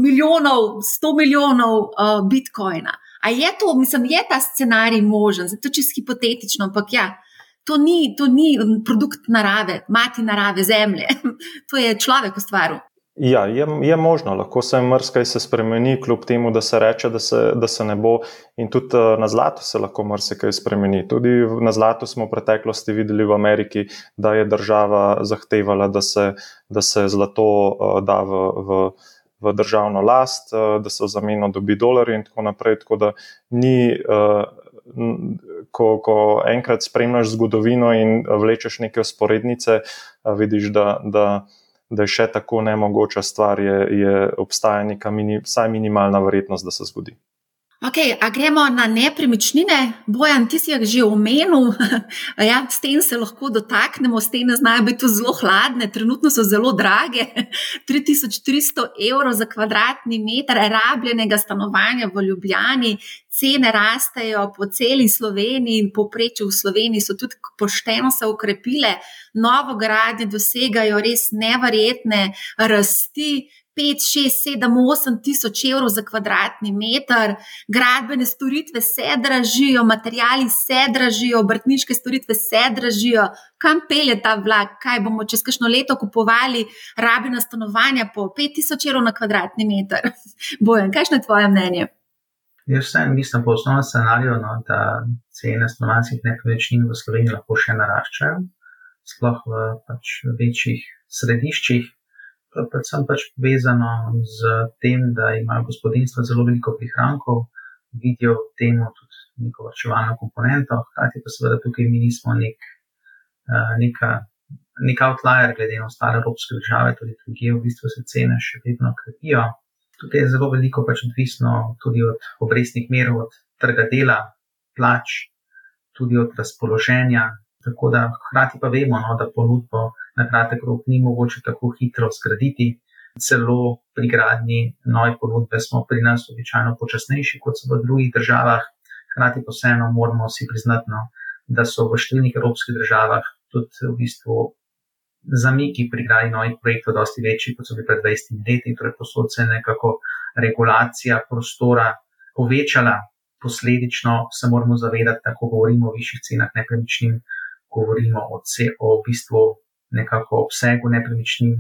milijonov, sto milijonov uh, Bitcoina. A je to, mislim, je ta scenarij možen, zato čisto hipotetično, ampak ja to ni, to ni produkt narave, mati narave, zemlje. (laughs) to je človek ustvaril. Ja, je, je možno, lahko se mrskaj se spremeni, kljub temu, da se reče, da se, da se ne bo. In tudi eh, na zlatu se lahko mrsikaj spremeni. Tudi na zlatu smo v preteklosti videli v Ameriki, da je država zahtevala, da se, da se zlato uh, da v, v, v državno last, uh, da se v zameno dobi dolarje in tako naprej. Tako da ni. Ko, ko enkrat spremljaš zgodovino in vlečeš neke usporednice, vidiš, da, da, da je še tako nemogoča stvar, je, je obstaja neka mini, vsaj minimalna verjetnost, da se zgodi. Okay, a gremo na nepremičnine. Bojan, ti si jih že omenil, (laughs) ja, s tem se lahko dotaknemo, s tem znajo biti zelo hladne, trenutno so zelo drage. (laughs) 3300 evrov za kvadratni meter rabljenega stanovanja v Ljubljani, cene rastejo po celi Sloveniji in poprečju v Sloveniji so tudi pošteno se ukrepile, novo gradnje dosegajo res neverjetne rasti. 5, 6, 7, 8 tisoč evrov za kvadratni meter, gradbene storitve se dražijo, materiali se dražijo, obrtniške storitve se dražijo. Kam pelje ta vlak, kaj bomo čez kakšno leto kupovali, rabljena stanovanja po 5 tisoč evrov na kvadratni meter? (laughs) Bojem, kakšno je tvoje mnenje? Jaz vsem mislim po osnovnem scenariju, no, da cene stanovanjskih nepremičnin v Sloveniji lahko še naraščajo, sploh v pač, večjih središčih, predvsem pač povezano z tem, da imajo gospodinstva zelo veliko prihrankov, vidijo v tem tudi neko vrčevalno komponento, hkrati pa seveda tukaj mi nismo nek, uh, neka, nek outlier glede na ostale evropske države, tudi tukaj v bistvu se cene še vedno krepijo. Tukaj je zelo veliko pač odvisno tudi od obrestnih merov, od trga dela, plač, tudi od razpoloženja. Tako da hkrati pa vemo, no, da ponudbo na kratek rok ni mogoče tako hitro zgraditi. Celo pri gradnji nove ponudbe smo pri nas običajno počasnejši kot so v drugih državah. Hrati pa vseeno moramo si priznati, no, da so v številnih evropskih državah tudi v bistvu zamiki pri gradnji novih projektov dosti večji kot so bili pred 20 leti. Torej, posod se je nekako regulacija prostora povečala, posledično se moramo zavedati, da ko govorimo o višjih cenah nepremičnin, govorimo o, o v bistvu nekako obsegu nepremičnin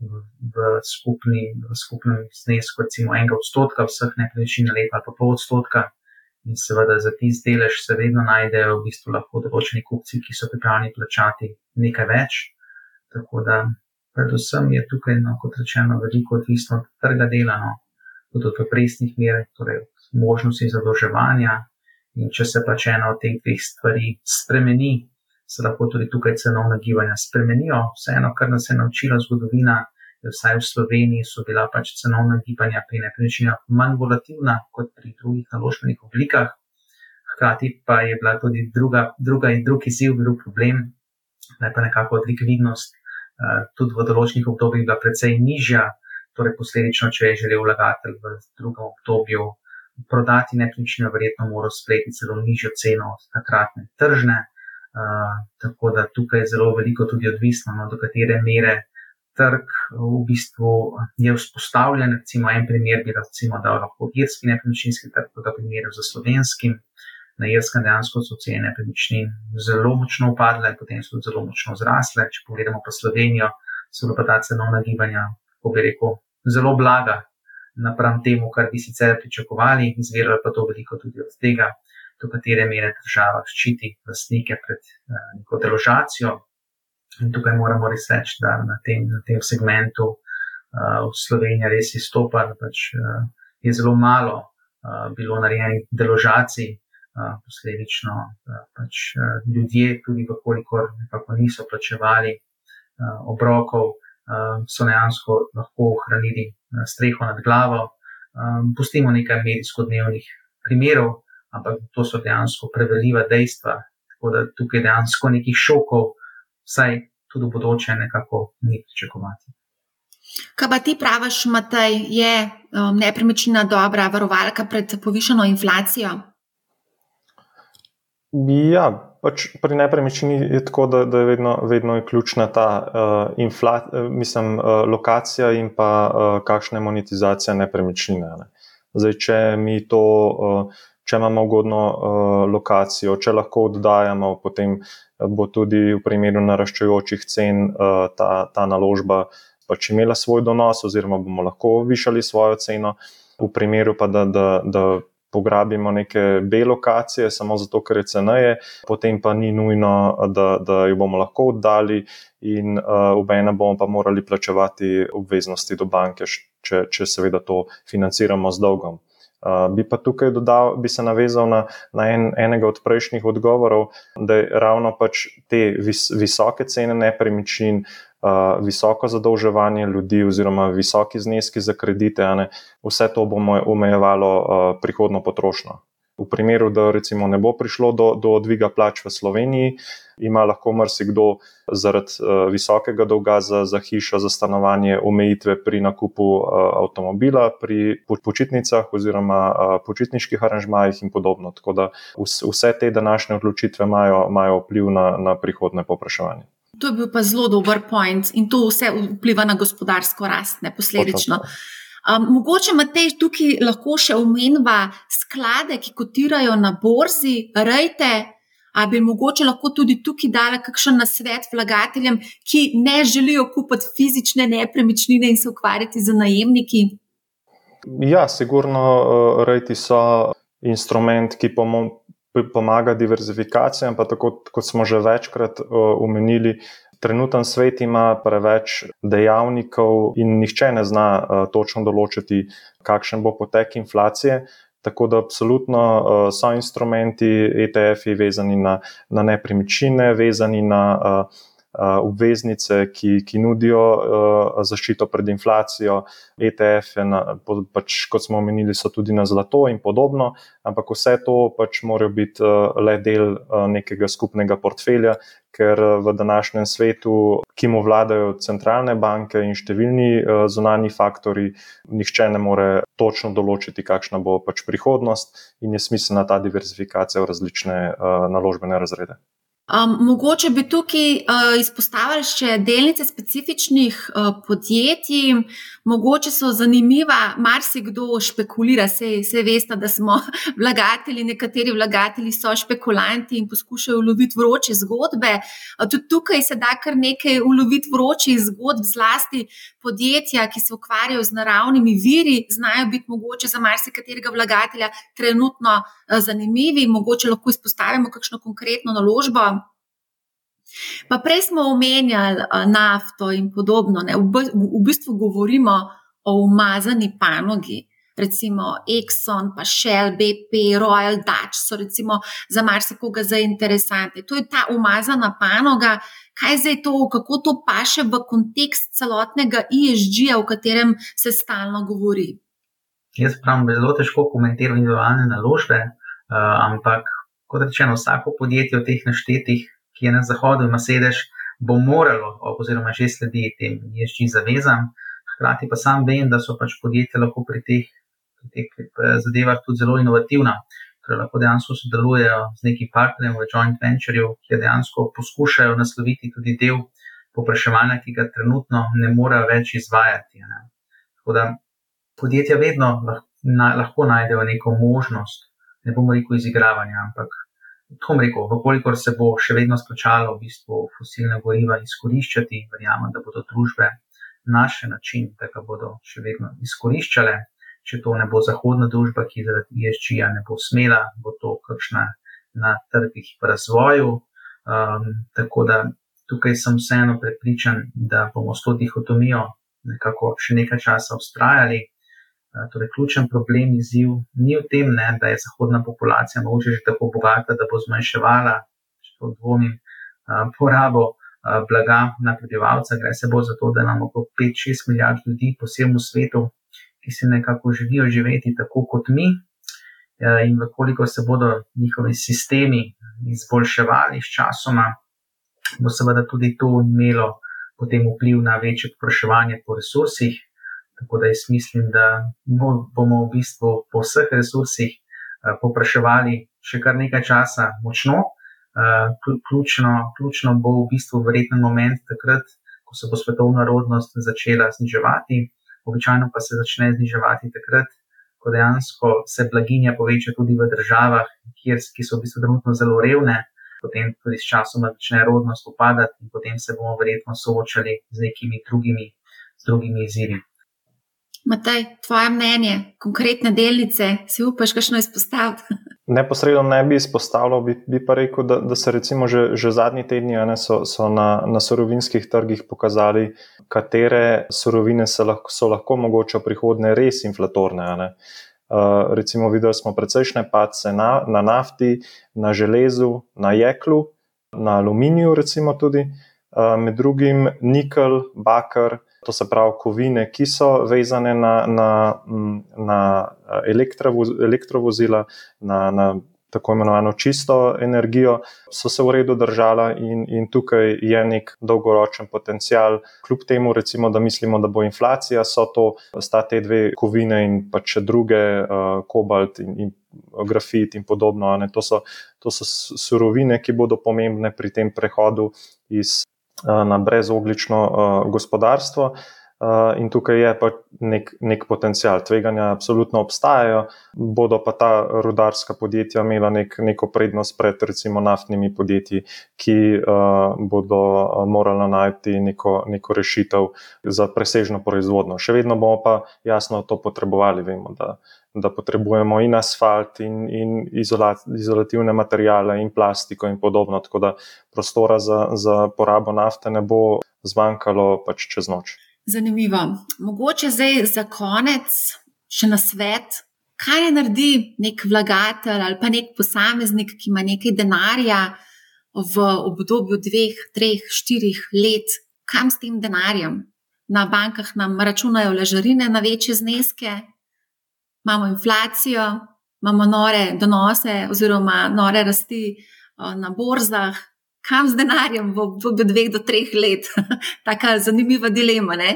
v, skupni, v skupnem znesku, recimo enega odstotka vseh nepremičnin na leto ali pa pol odstotka. In seveda za tisti delež se vedno najdejo v bistvu lahko določeni kupci, ki so pripravljeni plačati nekaj več. Tako da, predvsem je tukaj, no, kot rečeno, veliko odvisno od trga dela, no, tudi od obrestnih mer, torej od možnosti zadolževanja. In če se pač ena od teh dveh stvari spremeni, se lahko tudi tukaj cenovna gibanja spremenijo. Vseeno, kar nas je naučila zgodovina, vsaj v Sloveniji so bila pač cenovna gibanja pri nepremičninah manj volatilna kot pri drugih naložbenih oblikah. Hkrati pa je bila tudi druga, druga in drugi izziv, drug problem, da je pa nekako likvidnost uh, tudi v določenih obdobjih bila precej nižja, torej posledično, če je želel vlagatelj v drugem obdobju prodati nepremičnino, verjetno mora sprejeti celo nižjo ceno od takratne tržne. Tako da tukaj je zelo veliko tudi odvisno, no, do katere mere trg v bistvu je vzpostavljen. Recimo, en primer bi recimo dal lahko irski nepremičninski trg, kot ga primerjam z slovenskim. Na Irskem dejansko so cene nepremičnin zelo močno upadle, potem so zelo močno zrasle. Če pogledamo pa Slovenijo, so pa ta cenovna gibanja, kako bi rekel, zelo blaga napram temu, kar bi sicer pričakovali, izviralo pa to veliko tudi od tega, do katere mere država ščiti lastnike pred uh, neko deložacijo, In tukaj moramo res reči, da na tem, na tem segmentu uh, v Sloveniji res izstopa, da pač, uh, je zelo malo uh, bilo narejenih deložacij, uh, posledično uh, pač, uh, ljudje, tudi vkolikor nekako niso plačevali uh, obrokov, uh, so dejansko lahko ohranili uh, streho nad glavo. Um, pustimo nekaj medijsko-dnevnih primerov, ampak to so dejansko preveljiva dejstva, tako da tukaj dejansko nekih šokov vsaj tudi v bodoče nekako ni pričakovati. Kaj pa ti praviš, Matej, je um, nepremičnina dobra varovalka pred povišeno inflacijo? Ja, pač pri nepremičnini je tako, da, da je vedno, vedno je ključna ta uh, infla, mislim, uh, lokacija in pa uh, kakšna je monetizacija nepremičnine. Ne. Zdaj, če mi to. Uh, če imamo ugodno uh, lokacijo, če lahko oddajamo, potem bo tudi v primeru naraščajočih cen uh, ta, ta naložba pač imela svoj donos, oziroma bomo lahko višali svojo ceno. V primeru pa, da, da, da pograbimo neke B lokacije, samo zato, ker je ceneje, potem pa ni nujno, da, da jo bomo lahko oddali, in uh, v ena bomo pa morali plačevati obveznosti do banke, če, če seveda to financiramo z dolgom. Uh, bi pa tukaj dodal, bi se navezal na, na en, enega od prejšnjih odgovorov, da je ravno pač te vis, visoke cene nepremičnin, uh, visoko zadolževanje ljudi, oziroma visoki zneski za kredite, ne, vse to bo omejevalo uh, prihodno potrošnjo. V primeru, da recimo ne bo prišlo do, do dviga plač v Sloveniji, ima lahko marsikdo zaradi uh, visokega dolga za, za hišo, za stanovanje, omejitve pri nakupu uh, avtomobila, pri počitnicah oziroma uh, počitniških aranžmajih in podobno. Tako da vse, vse te današnje odločitve imajo, imajo vpliv na, na prihodne popraševanje. To je bil pa zelo dober point in to vse vpliva na gospodarsko rast, ne posledično. Potem. Um, mogoče imate tukaj lahko še omenjava sklade, ki kotirajo na borzi, rejte. A bi mogoče lahko tudi tukaj dala kakšen nasvet vlagateljem, ki ne želijo kupiti fizične nepremičnine in se ukvarjati z najemniki? Ja, sigurno uh, rejti so instrument, ki pomaga diverzifikacijam, pa tako kot smo že večkrat omenili. Uh, Trenuten svet ima preveč dejavnikov, in nihče ne zna uh, točno določiti, kakšen bo potek inflacije. Tako da, absolutno uh, so instrumenti ETF-ji vezani na, na nepremičnine, vezani na uh, obveznice, ki, ki nudijo zaščito pred inflacijo, ETF, na, pač, kot smo omenili, so tudi na zlato in podobno, ampak vse to pač morajo biti le del nekega skupnega portfelja, ker v današnjem svetu, ki mu vladajo centralne banke in številni zunani faktori, nihče ne more točno določiti, kakšna bo pač prihodnost in je smiselna ta diverzifikacija v različne naložbene razrede. Um, mogoče bi tukaj uh, izpostavili še delnice specifičnih uh, podjetij, mogoče so zanimiva, marsikdo špekulira, se, se veste, da smo (laughs) vlagatelji, nekateri vlagatelji so špekulanti in poskušajo uloviti vroče zgodbe. Uh, tudi tukaj se da kar nekaj uloviti vročih zgodb, zlasti podjetja, ki se ukvarjajo z naravnimi viri, znajo biti mogoče za marsikaterega vlagatelja trenutno zanimivi, mogoče lahko izpostavimo kakšno konkretno naložbo. Pa prej smo omenjali uh, nafto in podobno. V, v bistvu govorimo o umazani panogi. Recimo Exxon, pa Shell, BP, Royal Dutch so recimo za marsikoga zainteresante. To je ta umazana panoga. Kaj zdaj to, kako to paše v kontekst celotnega ESG-ja, o katerem se stalno govori? Jaz pravim, da je zelo težko komentirati individualne naložbe, uh, ampak kot rečeno, vsako podjetje v teh naštetih ki je na zahodu, ima sedež, bo moralo, oziroma že sledi tem ježči zavezam. Hkrati pa sam vem, da so pač podjetja lahko pri teh, pri teh eh, zadevah tudi zelo inovativna. Torej, lahko dejansko sodelujejo z nekim partnerjem v joint ventureu, ki dejansko poskušajo nasloviti tudi del popraševanja, ki ga trenutno ne morejo več izvajati. Ne. Tako da podjetja vedno lahko, na, lahko najdejo neko možnost, ne bomo rekel izigravanja, ampak tako rekel, vkolikor se bo še vedno splačalo v bistvu fosilne goriva izkoriščati, verjamem, da bodo družbe našli način, da ga bodo še vedno izkoriščale. Če to ne bo zahodna družba, ki zaradi ESG-ja ne bo smela, bo to kakšna na trgih v razvoju. Um, tako da tukaj sem vseeno prepričan, da bomo s to dihotomijo nekako še nekaj časa ustrajali. Torej, ključen problem izziv ni v tem, ne, da je zahodna populacija morda že tako bogata, da bo zmanjševala, če to dvomim, porabo blaga na prebivalca. Gre se bo za to, da imamo 5-6 milijard ljudi po vsem svetu, ki si nekako želijo živeti tako kot mi. In vkoliko se bodo njihovi sistemi izboljševali s časoma, bo seveda tudi to imelo potem vpliv na večje popraševanje po resursih. Tako da jaz mislim, da bomo v bistvu po vseh resursih uh, popraševali še kar nekaj časa močno. Uh, ključno, ključno bo v bistvu verjetno moment takrat, ko se bo svetovna rodnost začela zniževati, običajno pa se začne zniževati takrat, ko dejansko se blaginja poveča tudi v državah, kjer, ki so v bistvu trenutno zelo revne, potem tudi s časom začne rodnost upadati in potem se bomo verjetno soočali z nekimi drugimi, z drugimi izzivi. Matej, tvoje mnenje, konkretne delnice, si upaš kakšno izpostaviti? (laughs) Neposredno ne bi izpostavljal, bi, bi pa rekel, da, da se recimo že, že zadnji tedni so, so na, na surovinskih trgih pokazali, katere surovine lahko, so lahko mogoče v prihodnje res inflatorne. Uh, recimo, videli smo precejšnje pace na, na nafti, na železu, na jeklu, na aluminiju, recimo tudi, uh, med drugim nikel, bakar to se pravi kovine, ki so vezane na, na, na elektrovozila, na, na tako imenovano čisto energijo, so se v redu držala in, in tukaj je nek dolgoročen potencial. Kljub temu, recimo, da mislimo, da bo inflacija, so to sta te dve kovine in pa še druge, uh, kobalt in, in grafit in podobno. To so, to so surovine, ki bodo pomembne pri tem prehodu iz Eh, na brezoglično uh, gospodarstvo. Uh, in tukaj je pa nek, nek potencial. Tveganja absolutno obstajajo, bodo pa ta rudarska podjetja imela nek, neko prednost pred recimo naftnimi podjetji, ki uh, bodo morala najti neko, neko rešitev za presežno proizvodno. Še vedno bomo pa jasno to potrebovali. Vemo, da, da potrebujemo in asfalt, in, in izolat, izolativne materijale, in plastiko, in podobno. Tako da prostora za, za porabo nafte ne bo zmanjkalo pač čez noč. Zanimivo. Mogoče zdaj za konec še na svet. Kaj ne naredi nek vlagatelj ali pa nek posameznik, ki ima nekaj denarja v obdobju dveh, treh, štirih let, kam s tem denarjem? Na bankah nam računajo ležarine na večje zneske, imamo inflacijo, imamo nore donose oziroma nore rasti na borzah. Kam z denarjem v obdobju dveh do treh let? (laughs) Taka zanimiva dilema. Ne?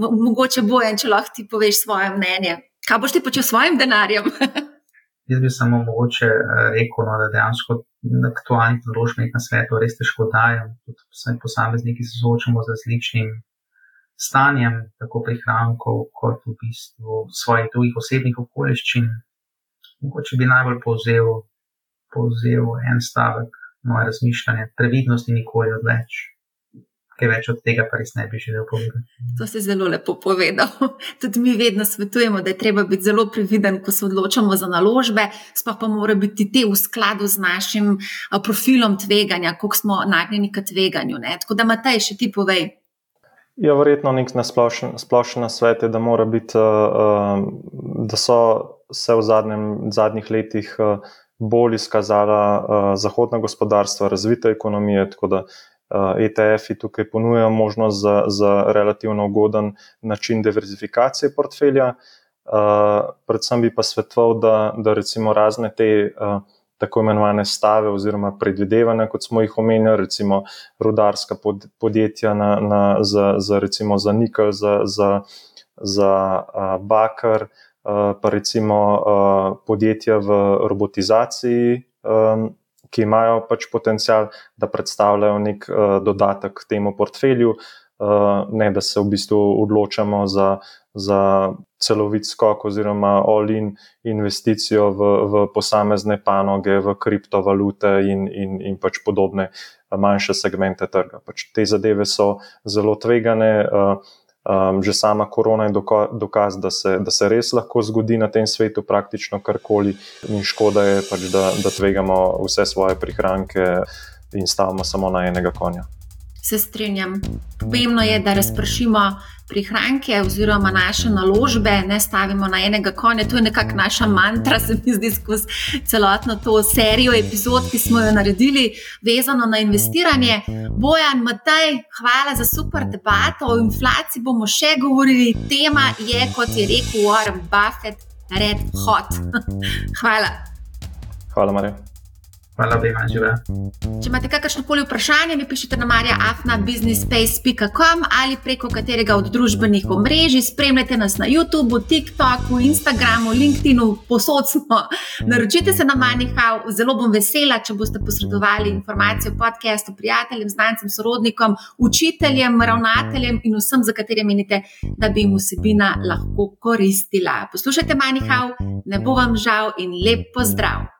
Mogoče boje, če lahko ti poveš svoje mnenje. Kaj boš ti počel s svojim denarjem? (laughs) Jaz bi samo mogoče rekel, no, da dejansko aktualnih naložbenih na svetu res težko dajem. Posamezniki se soočamo z različnim stanjem, tako prihrankov, kot v bistvu svojih drugih osebnih okoliščin. Mogoče bi najbolj povzel, povzel en stavek moje razmišljanje: previdnosti nikoli odveč kaj več od tega pa res ne bi želel povedati. To se zelo lepo povedal. (laughs) Tudi mi vedno svetujemo, da je treba biti zelo previden, ko se odločamo za naložbe, sploh pa mora biti te v skladu z našim profilom tveganja, koliko smo nagnjeni k tveganju. Ne? Tako da, Matej, še ti povej. Ja, verjetno nek nasplošen splošen svet je, da, biti, da so se v zadnjem, zadnjih letih bolj izkazala zahodna gospodarstva, razvite ekonomije. Tako da ETF-ji tukaj ponujajo možnost za, za relativno ugoden način diverzifikacije portfelja. Predvsem bi pa svetoval, da, da recimo razne te tako imenovane stave oziroma predvidevanja, kot smo jih omenjali, recimo rudarska pod, podjetja na, na, za, za, recimo za nikel, za, za, za bakar, pa recimo podjetja v robotizaciji ki imajo pač potencial, da predstavljajo nek uh, dodatek k temu portfelju, ne da se v bistvu odločamo za, za celovit skok oziroma all-in investicijo v, v posamezne panoge, v kriptovalute in, in, in pač podobne manjše segmente trga. Pač te zadeve so zelo tvegane. Uh, Um, že sama korona je dokaz, da se, da se res lahko zgodi na tem svetu praktično karkoli, in škoda je pač, da, da tvegamo vse svoje prihranke in stavimo samo na enega konja. Se strinjam. Pomembno je, da razpršimo prihranke oziroma naše naložbe, ne stavimo na enega konja. To je nekakšna naša mantra, se mi zdi, skozi celotno to serijo epizod, ki smo jo naredili, vezano na investiranje. Bojan, Mataj, hvala za super debato. O inflaciji bomo še govorili. Tema je, kot je rekel Warren Buffett, red hot. (laughs) hvala. Hvala, Marija. Hvala, Bejman, živa. Če imate kakršno koli vprašanje, mi pišite na marjaafna.businesspace.com ali preko katerega od družbenih omrežij. Spremljajte nas na YouTubu, TikToku, Instagramu, LinkedInu, posod smo. Naročite se na MoneyHow, zelo bom vesela, če boste posredovali informacije o podkastu prijateljem, znancem, sorodnikom, učiteljem, ravnateljem in vsem, za katere menite, da bi jim vsebina lahko koristila. Poslušajte MoneyHow, ne bo vam žal in lep pozdrav!